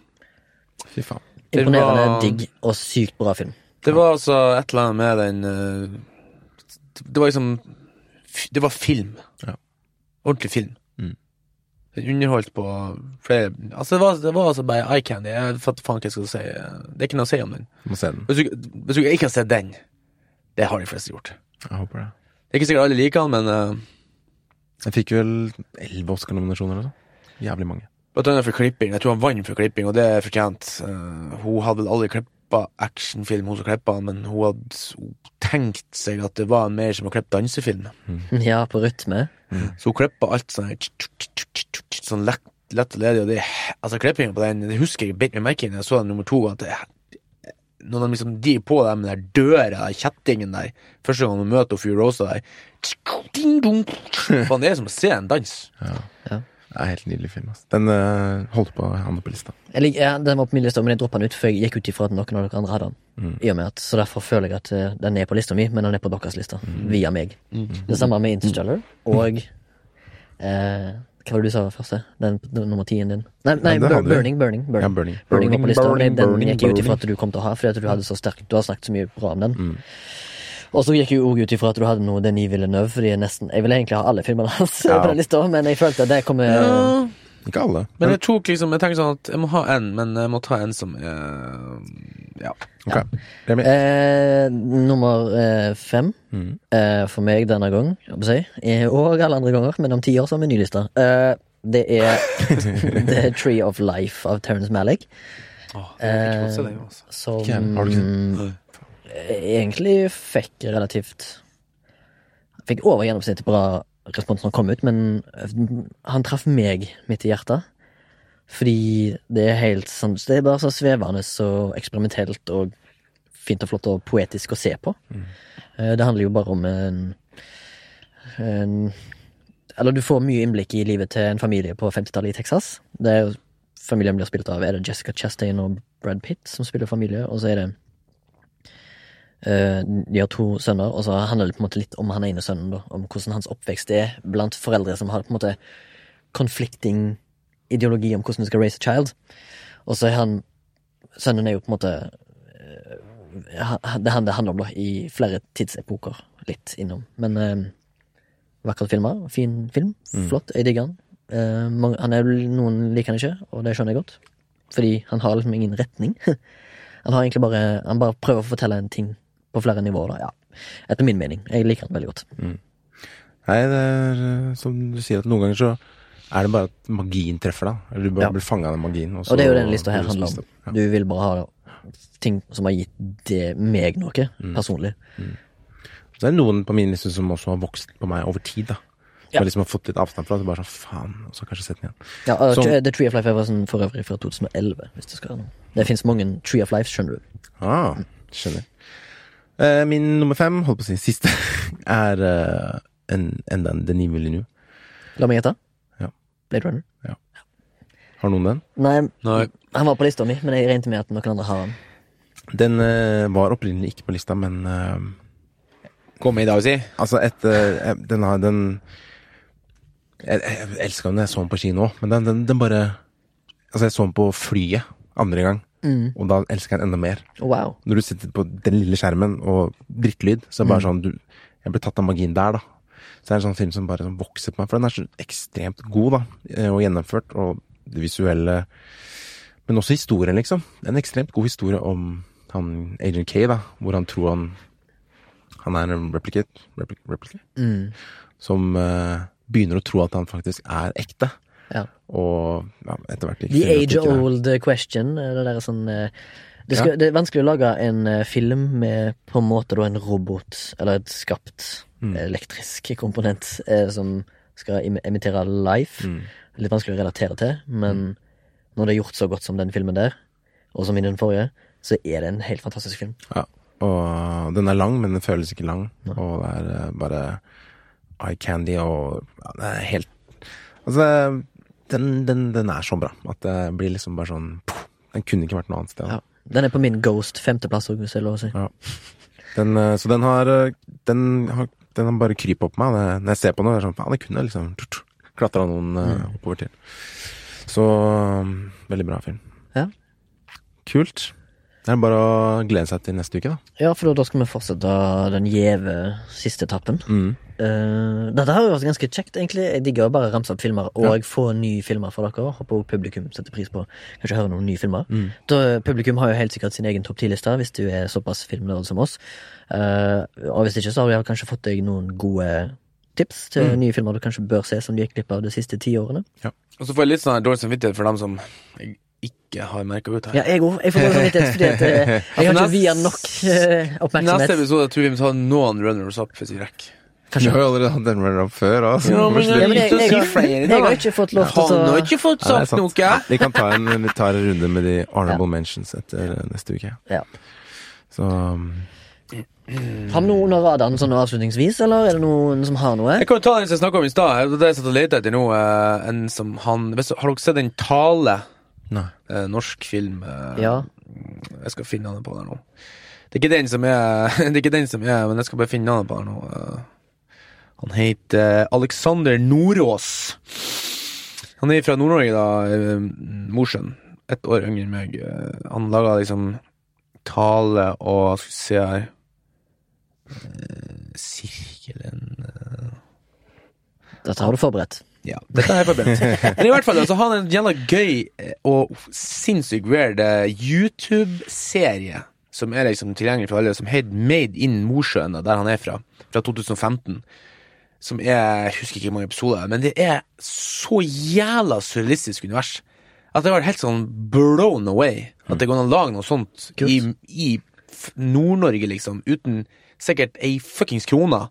Speaker 3: Fy faen.
Speaker 2: Det
Speaker 1: Imponerende
Speaker 2: var-
Speaker 1: digg og sykt bra film.
Speaker 2: Det var altså et eller annet med den uh, Det var liksom Det var film.
Speaker 3: Ja.
Speaker 2: Ordentlig film.
Speaker 3: Mm.
Speaker 2: Den underholdt på flere Altså, det var, det var altså bare eye candy. Jeg fatter faen hva jeg skal si. Det er ikke noe å si om den.
Speaker 3: Må se den.
Speaker 2: Hvis du, hvis du ikke har sett den, det har de fleste gjort.
Speaker 3: Jeg håper det.
Speaker 2: Det er ikke sikkert alle liker den, men uh,
Speaker 3: Jeg fikk vel elleve Oscar-nominasjoner eller noe. Jævlig mange.
Speaker 2: Blant annet for klipping. Jeg tror han vant for klipping, og det er fortjent. Uh, hun hadde vel aldri klippa actionfilm, hun som klippa den, men hun hadde tenkt seg at det var mer som å klippe dansefilm.
Speaker 1: Ja, på rytme.
Speaker 2: Så hun klippa alt sånn Sånn lett, og ledig, og det Altså, klippinga på den, det husker jeg beit meg merke i da jeg så den nummer to, at det når de liksom de på dem der døra, der kjettingen der, første gang de møter Fury Rosa der. Faen, det er som å se en dans.
Speaker 3: Det er helt nydelig film. Altså. Den uh, holdt på å havne på lista.
Speaker 1: Jeg lik, ja, den var på min liste, men jeg droppa den ut, for jeg gikk ut ifra at noen av dere andre hadde den.
Speaker 3: Mm.
Speaker 1: I og med at, Så derfor føler jeg at uh, den er på lista mi, men den er på deres liste. Via meg. Det samme med Interstellar og uh, Hva var det du sa først? Den, den nummer tien din? Nei, nei
Speaker 3: Ja, det
Speaker 1: Bur- Burning, Burning. Burning.
Speaker 3: Ja, Burning.
Speaker 1: Burning var på lista, burning, den
Speaker 3: Burning,
Speaker 1: gikk jeg ut ifra at du kom til å ha, fordi at du hadde så sterk, Du har snakket så mye bra om den. Og så gikk jeg òg ut ifra at du hadde noe Denis Villeneuve, fordi jeg nesten Jeg ville egentlig ha alle filmene hans
Speaker 3: Ja.
Speaker 1: på den lista, men jeg følte at det kommer
Speaker 2: Ja,
Speaker 3: Ikke alle.
Speaker 2: men jeg tok liksom Jeg tenker sånn at jeg må ha en, men jeg må ta en som uh, Ja.
Speaker 3: Ok. Remi.
Speaker 1: Eh, nummer eh, fem
Speaker 3: Mm.
Speaker 1: eh, for meg denne gang, si, eh, og alle andre ganger, men om ti år så har vi ny liste. Eh, det er The Tree of Life av Terence Malick,
Speaker 2: Åh, det er ikke den, altså.
Speaker 1: som.
Speaker 3: Har du ikke
Speaker 1: eh, egentlig fikk relativt Fikk over gjennomsnittet bra respons når han kom ut, men eh, han traff meg midt i hjertet. Fordi det er helt sånn Det er bare så svevende og eksperimentelt og fint og flott og poetisk å se på. Mm. Det handler jo bare om en, en Eller du får mye innblikk i livet til en familie på 50-tallet i Texas. Det er jo Familien blir spilt av Er det Jessica Chastain og Brad Pitt som spiller familie, og så er det eh, De har to sønner, og så handler det på en måte litt om han ene sønnen, da. Om hvordan hans oppvekst er blant foreldre som har på en måte conflicting ideologi om hvordan du skal raise a child. Og så er han Sønnen er jo på en måte eh, Det er han det handler om, da, i flere tidsepoker. Litt innom. Men eh, vakre filmer. Fin film. Flott. Jeg digger han. Eh, han er, noen liker han ikke, og det skjønner jeg godt. Fordi han har liksom ingen retning. han har egentlig bare Han bare prøver å fortelle en ting på flere nivåer, da. Ja. Etter min mening. Jeg liker den veldig godt.
Speaker 3: Nei, det er eh, som du sier, at noen ganger så er det bare at magien treffer, da. Eller du bare
Speaker 1: Ja.
Speaker 3: blir fanga av den magien. Og, så
Speaker 1: Og det er jo den lista her handler om.
Speaker 3: Ja.
Speaker 1: Du vil bare ha ting som har gitt det, meg noe, personlig.
Speaker 3: Så er det noen på min liste som også har vokst på meg over tid, da. Som
Speaker 1: Ja.
Speaker 3: jeg liksom har fått litt avstand fra. Så bare sånn, faen, og så kanskje sett den igjen.
Speaker 1: Ja, uh,
Speaker 3: så,
Speaker 1: The Tree of Life er sånn for øvrig fra 2011, hvis det skal være noe. Det fins mange Tree of Life, skjønner du.
Speaker 3: Ah, skjønner. Eh, min nummer fem, holdt på å si siste, er eh, en, enda en Denis Villeneuve.
Speaker 1: La meg gjette.
Speaker 3: Ja.
Speaker 1: Blade Runner.
Speaker 3: Har noen den?
Speaker 1: Nei,
Speaker 2: Nei.
Speaker 1: han var på lista mi, men jeg regnet med at noen andre har den.
Speaker 3: Den uh, var opprinnelig ikke på lista, men uh,
Speaker 2: Kom i dag, si.
Speaker 3: Altså, et, uh, den har den Jeg, jeg elska den da jeg så den på kino, men den, den, den bare Altså, jeg så den på flyet andre gang,
Speaker 1: Mm.
Speaker 3: og da elsker jeg den enda mer.
Speaker 1: Wow.
Speaker 3: Når du sitter på den lille skjermen og drittlyd, så er det bare sånn du, Jeg blir tatt av magien der, da. Så det er en sånn film som bare sånn vokser på meg, for den er så ekstremt god, da, eh, og gjennomført, og det visuelle Men også historien, liksom. En ekstremt god historie om han Agent K, da, hvor han tror han Han er en replicate, repli- replicate?
Speaker 1: Mm.
Speaker 3: som uh, begynner å tro at han faktisk er ekte.
Speaker 1: Ja.
Speaker 3: Og ja, etter hvert
Speaker 1: The age old question. eh, Det, der er sånn eh, det, skal, det er vanskelig å lage en eh, film med på en måte da en robot, eller et skapt
Speaker 3: Mm.
Speaker 1: elektrisk komponent, eh, som skal im imitere life.
Speaker 3: Mm.
Speaker 1: Litt vanskelig å relatere til, men når det er gjort så godt som den filmen der, og som i den forrige, så er det en helt fantastisk film.
Speaker 3: Ja. Og den er lang, men den føles ikke lang. Og det er eh, bare eye candy og ja, Det er helt Altså, den, den, den er så bra at det blir liksom bare sånn Den kunne ikke vært noe annet sted.
Speaker 1: Ja. Den er på min Ghost femteplass, hvis det er lov å si.
Speaker 3: Den, eh, så den har eh, Den har, den har bare krypet opp meg. Det- Når jeg ser på den, det er sånn Faen, det kunne jeg liksom klatra noen eh, oppover til. Så um, veldig bra film.
Speaker 1: Ja.
Speaker 3: Kult. Det er bare å glede seg til neste uke, da.
Speaker 1: Ja, for da skal vi fortsette den gjeve siste etappen.
Speaker 3: Mm.
Speaker 1: Uh, dette har jo vært ganske kjekt, egentlig. Jeg digger å bare ramse opp filmer, og få nye filmer fra dere. Håper også publikum setter pris på kanskje høre noen nye filmer.
Speaker 3: Mm.
Speaker 1: Da, publikum har jo helt sikkert sin egen topp ti-liste, hvis du er såpass filmnerd som oss. Uh, og hvis ikke, så har vi kanskje fått deg noen gode tips til
Speaker 3: Mm.
Speaker 1: nye filmer du kanskje bør se, som du gikk glipp av de siste ti årene.
Speaker 2: Og så får jeg litt sånn dårlig samvittighet for dem som ikke har merka ut her.
Speaker 1: Ja, jeg òg. Jeg får dårlig samvittighet fordi at eh, jeg har ikke
Speaker 2: Neste-
Speaker 1: via nok eh,
Speaker 2: Neste
Speaker 1: oppmerksomhet.
Speaker 2: episode tror jeg vi må ta noen runners up hvis vi rekker.
Speaker 3: Du har jo allerede hatt den runner up før. Altså.
Speaker 2: Ja, men-
Speaker 1: Ja, men jeg, jeg, jeg, jeg, har ikke fått lov til å
Speaker 2: Han har
Speaker 1: ta
Speaker 2: ikke fått
Speaker 3: Ja, det er
Speaker 2: sagt
Speaker 3: sant.
Speaker 2: noe!
Speaker 3: Vi kan ta en, vi tar en runde med de honorable mentions etter eh, neste uke.
Speaker 1: Ja.
Speaker 3: Så um,
Speaker 1: Har vi noe under radaren sånn avslutningsvis, eller er det noen som har noe?
Speaker 2: Jeg kan jo ta den som jeg snakka om i stad. Det er det jeg satt og lette etter nå. eh, En som han hvis, Har dere sett den Tale? Eh, norsk film. eh,
Speaker 1: Ja.
Speaker 2: Jeg skal finne navnet på den nå. Det er ikke den som er Det er ikke den som er, men jeg skal bare finne navnet på den nå. eh. Han heter Alexander Nordås. Han er fra Nord-Norge, da. eh, Mosjøen. Ett år yngre enn meg. Eh, Han laga liksom tale og Skal vi se her Eh, Sirkelen eh,
Speaker 1: Dette har du forberedt.
Speaker 2: Ja, dette er forberedt. Men i hvert fall, altså, han er en jævla gøy eh, og sinnssykt weird eh, YouTube-serie som er liksom tilgjengelig for alle, som heter Made in Mosjøen, der han er fra, fra 2015. Som er Jeg husker ikke hvor mange episoder, men det er så jævla surrealistisk univers. At jeg var helt sånn blown away. At det går an å lage noe sånt i, i Nord-Norge, liksom, uten sikkert ei fuckings krone.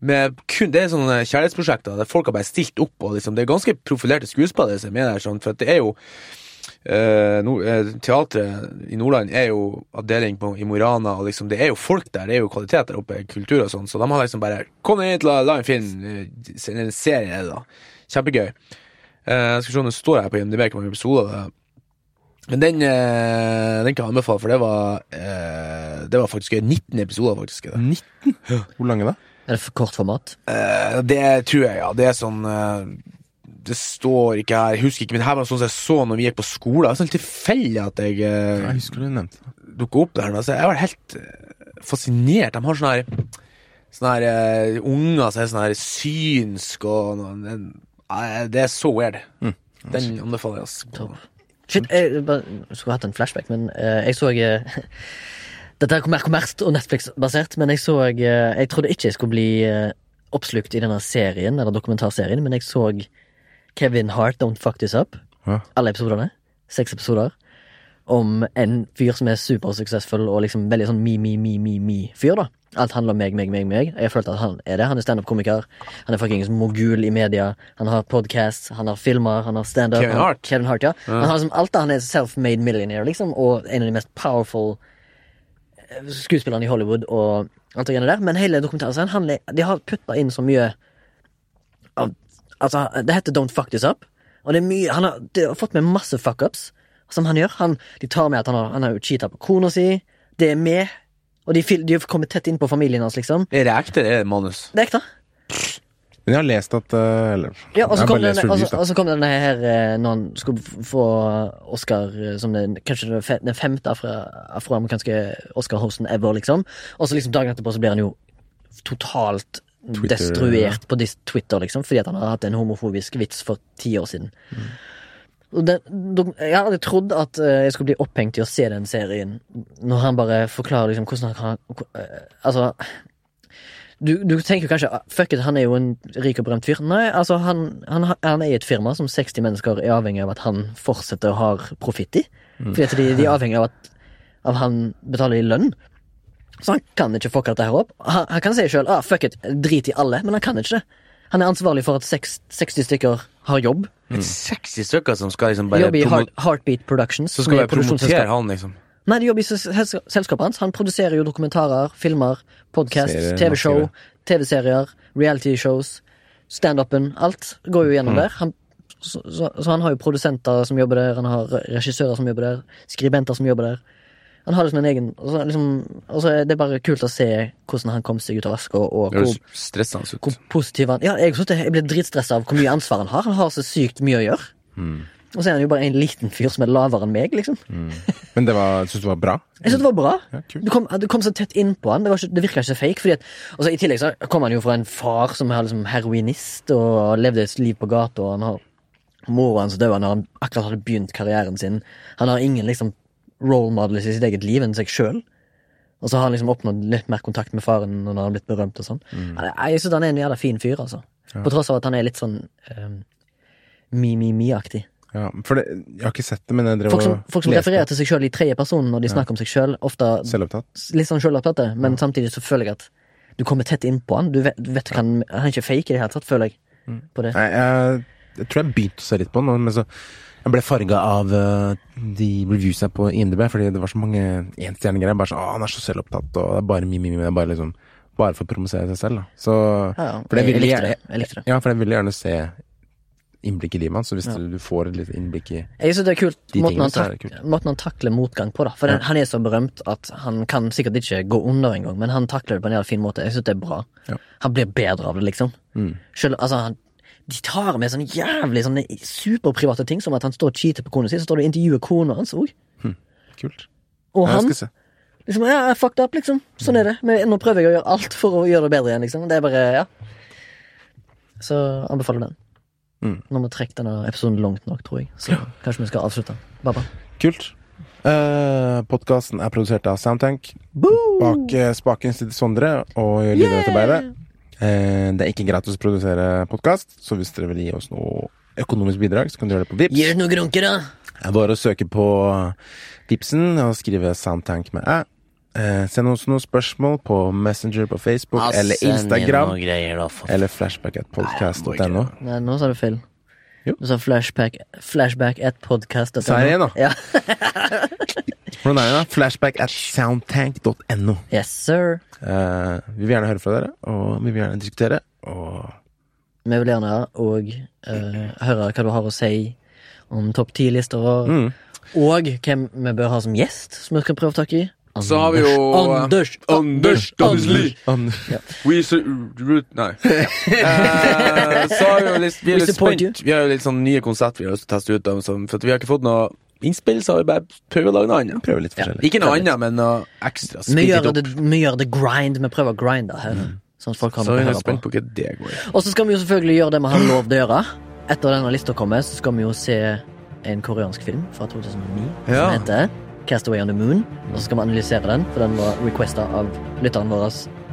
Speaker 2: Med kun, det er sånne kjærlighetsprosjekter der folk har bare stilt opp, og liksom, det er ganske profilerte skuespillere som er der, sånn, for det er jo eh, no, eh, Teatret i Nordland er jo avdeling på, i Mo i Rana, og liksom, det er jo folk der, det er jo kvalitet der oppe, kultur og sånn, så de har liksom bare Kom hit, la, la en film, eh, en serie er det da. Kjempegøy. Eh, jeg skal se om det står her på IMDb hvor mange episoder det er. Men den, eh, den kan jeg anbefale, for det var eh, Det var faktisk 19 episoder, faktisk. er det.
Speaker 3: 19? Hvor lang er da?
Speaker 1: Er det for kort format?
Speaker 2: Uh, det tror jeg, ja. Det er sånn uh, Det står ikke her, jeg husker ikke, men det her var sånn som jeg så når vi gikk på skole. Det var sånn tilfeldig at jeg uh,
Speaker 3: Jeg husker du nevnte det.
Speaker 2: dukka opp der. Altså, jeg var helt eh, fascinert. De har sånne her Sånne her eh, unger som er sånn her synsk og noe- Det er så weird. Den anbefaler jeg. Altså.
Speaker 1: Shit, jeg bare, skulle hatt en flashback, men eh, jeg så eh, Dette er mer kommersielt og Netflix-basert, men jeg så eh, Jeg trodde ikke jeg skulle bli eh, oppslukt i denne serien, eller dokumentarserien, men jeg så Kevin Hart Don't Fuck This Up.
Speaker 3: Ja.
Speaker 1: Alle episodene. Seks episoder. Om en fyr som er supersuksessfull og liksom veldig sånn me-me-me-me-me-fyr, da. Alt handler om meg, meg, meg, meg. Jeg følte at han er det. Han er standup-komiker. Han er fuckings mogul i media. Han har podkast, han har filmer, han har standup.
Speaker 2: Kevin Hart?
Speaker 1: Kevin Hart, ja. Han har liksom alt det. Han er self-made millionaire, liksom, og en av de mest powerful skuespillerne i Hollywood og alt det greiene der. Men hele dokumentarserien handler De har putta inn så mye av Altså, det heter Don't Fuck This Up, og det er mye Han har, det har fått med masse fuckups som han gjør. Han, de tar med at han har, han har cheata på kona si. Det er med. Og de, de har kommet tett inn på familien hans, liksom.
Speaker 2: Er det ekte, det er det manus?
Speaker 1: Det er ekte.
Speaker 3: Men jeg har lest at eh, Eller
Speaker 1: Ja, og så kom, den,
Speaker 3: reviews,
Speaker 1: kom denne her eh, når han skulle få Oscar eh, som den, kanskje den fe- den femte afro- afroamerikanske Oscar-hosten ever, liksom. Og så liksom dagen etterpå så blir han jo totalt
Speaker 3: Twitter,
Speaker 1: destruert på Twitter, liksom, fordi at han har hatt en homofobisk vits for ti år siden. Mm. Den, jeg hadde trodd at jeg skulle bli opphengt i å se den serien når han bare forklarer liksom hvordan han kan Altså du, du tenker kanskje ah, Fuck it, han er jo en rik og berømt fyr. Nei, altså han, han, han er i et firma som 60 mennesker er avhengig av at han fortsetter å ha profitt i. Fordi at de, de er avhengig av at av han betaler i lønn. Så han kan ikke fucke dette her opp. Han, han kan si sjøl ah, fuck it, drit i alle, men han kan ikke det. Han er ansvarlig for at seks- 60 stykker har jobb.
Speaker 2: Er 60 stykker som skal liksom bare
Speaker 1: Jobbe i Heart, Heartbeat Productions.
Speaker 2: Så
Speaker 1: som
Speaker 2: skal
Speaker 1: er
Speaker 2: promotere han, liksom.
Speaker 1: Nei, de jobber i sel- sel- selskapet hans. Han produserer jo dokumentarer, filmer, podkast, TV-show. TV-serier, reality-shows, standupen. Alt går jo gjennom
Speaker 3: Mm.
Speaker 1: der. Han, så, så, så han har jo produsenter som jobber der, han har regissører som jobber der, skribenter som jobber der. Han har liksom en egen Og så, liksom, er det bare kult å se hvordan han kom seg ut av vaska, og hvor, hvor positiv han Ja, jeg, jeg blir dritstressa av hvor mye ansvar han har. Han har så sykt mye å gjøre.
Speaker 3: Mm.
Speaker 1: Og så er han jo bare en liten fyr som er lavere enn meg, liksom.
Speaker 3: Men det var, syns du var bra?
Speaker 1: Jeg synes det var bra.
Speaker 3: Ja.
Speaker 1: Du kom, du kom så tett inn på han. Det, var ikke, det virka ikke fake. Fordi at, og så I tillegg så kom han jo fra en far som er liksom heroinist og levde et liv på gata. Og han har Mora hans døde når han akkurat hadde begynt karrieren sin. Han har ingen liksom role models i sitt eget liv enn seg sjøl. Og så har han liksom oppnådd litt mer kontakt med faren når han har blitt berømt. og sånn
Speaker 3: Mm.
Speaker 1: Jeg synes han er en jævla fin fyr, altså. På tross av at han er litt sånn um, mi-mi-mi-aktig.
Speaker 3: Ja, for det, jeg har ikke sett det, men jeg drev
Speaker 1: Folk som, folk som refererer til seg sjøl i tredje person når de snakker om seg sjøl, ofte
Speaker 3: Selvopptatt.
Speaker 1: litt sånn selvopptatte, men samtidig så føler jeg at du kommer tett innpå han. Du vet, du vet han, han er ikke fake i det hele tatt, føler jeg. På det.
Speaker 3: Nei, jeg, jeg tror jeg begynte å se litt på han, men så jeg ble farga av eh, de reviewsene på IMDb, fordi det var så mange enstjernegreier. Bare sånn 'Å, han er så selvopptatt', og det er bare mi, mi, mi. Det er bare liksom Bare for å promosere seg selv, da. Så
Speaker 1: Ja, ja.
Speaker 3: For jeg
Speaker 1: jeg, likte det. Jeg likte det.
Speaker 3: Ja, for jeg ville gjerne se innblikk i livet hans, så hvis
Speaker 1: Ja.
Speaker 3: du, du får et litt innblikk i
Speaker 1: Jeg synes det er kult
Speaker 3: De
Speaker 1: måten
Speaker 3: tingene
Speaker 1: han,
Speaker 3: så er kult.
Speaker 1: måten han takler motgang på, da. For den, han er så berømt at han kan sikkert ikke gå under engang, men han takler det på en jævla fin måte. Jeg synes det er bra.
Speaker 3: Ja.
Speaker 1: Han blir bedre av det, liksom.
Speaker 3: Mm.
Speaker 1: Selv, altså, han, de tar med sånne jævlig sånne superprivate ting, som at han står og cheater på kona si, så står du og intervjuer kona hans òg.
Speaker 3: Kult.
Speaker 1: Og
Speaker 3: Ja,
Speaker 1: han. Liksom, ja, jeg fucked up, liksom. Sånn er det. Men nå prøver jeg å gjøre alt for å gjøre det bedre igjen, liksom. Det er bare, ja. Så anbefaler den.
Speaker 3: Mm.
Speaker 1: Nå må vi trekke denne episoden langt nok, tror jeg. Så kanskje vi skal avslutte. Baba.
Speaker 3: Kult. Eh, Podkasten er produsert av Soundtank. Bak eh, spaken sitter Sondre og gjør lydarbeidet. Eh, det er ikke gratis å produsere podkast, så hvis dere vil gi oss noe økonomisk bidrag, så kan du gjøre det på Vips.
Speaker 1: Gjør noe grunker, da!
Speaker 3: Det er bare å søke på Vipsen og skrive Soundtank med æ. Eh, send oss noen spørsmål på Messenger på Facebook eller Instagram.
Speaker 1: Greier, da, for...
Speaker 3: Eller flashbackatpodcast.no
Speaker 1: Nei, nå sa du feil.
Speaker 3: Jo.
Speaker 1: Du sa flashback, flashback at.
Speaker 3: Sa jeg igjen, da?
Speaker 1: Ja.
Speaker 3: Hvordan er det, da? Flashback at soundtank.no.
Speaker 1: Yes, sir.
Speaker 3: Eh, vi vil gjerne høre fra dere, og vi vil gjerne diskutere. Og
Speaker 1: Vi vil gjerne òg høre hva du har å si om topp ti-lister, og,
Speaker 3: mm.
Speaker 1: og hvem vi bør ha som gjest, som vi skal prøve å takke tak i.
Speaker 2: Så har vi jo
Speaker 1: Anders!
Speaker 2: Anders Anders
Speaker 3: An-
Speaker 2: We su root Nei. uh, så har vi jo litt Vi er litt spent. Vi har jo litt sånn nye konsert vi har lyst til å teste ut. dem, for at vi har ikke fått noe innspill, så har vi bare prøvd å lage noe annet.
Speaker 3: Prøve litt forskjellig.
Speaker 2: Ikke noe annet, men noe ekstra.
Speaker 1: Vi gjør, det, vi gjør det grind. Vi prøver å grinde her. Sånn at folk kan
Speaker 2: Så jeg er
Speaker 1: høre
Speaker 2: spent
Speaker 1: på.
Speaker 2: på hva det går i.
Speaker 1: Og så skal vi jo selvfølgelig gjøre det vi har lov til å gjøre. Etter denne lista kommer, så skal vi jo se en koreansk film fra 2009
Speaker 2: Ja.
Speaker 1: som heter Castaway on the Moon. Og så skal vi analysere den, for den var requesta av lytteren vår,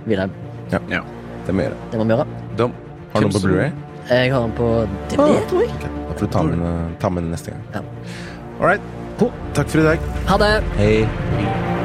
Speaker 1: Wilhelm.
Speaker 3: Det må vi gjøre.
Speaker 1: Det må vi gjøre.
Speaker 2: Da,
Speaker 3: Har du den på Blu-ray?
Speaker 1: Jeg har den på DVD, tror jeg.
Speaker 3: Okay. Da får du ta med den, ta med den neste gang.
Speaker 1: Ja.
Speaker 3: All right. Takk for i dag.
Speaker 1: Ha det!
Speaker 3: Hei.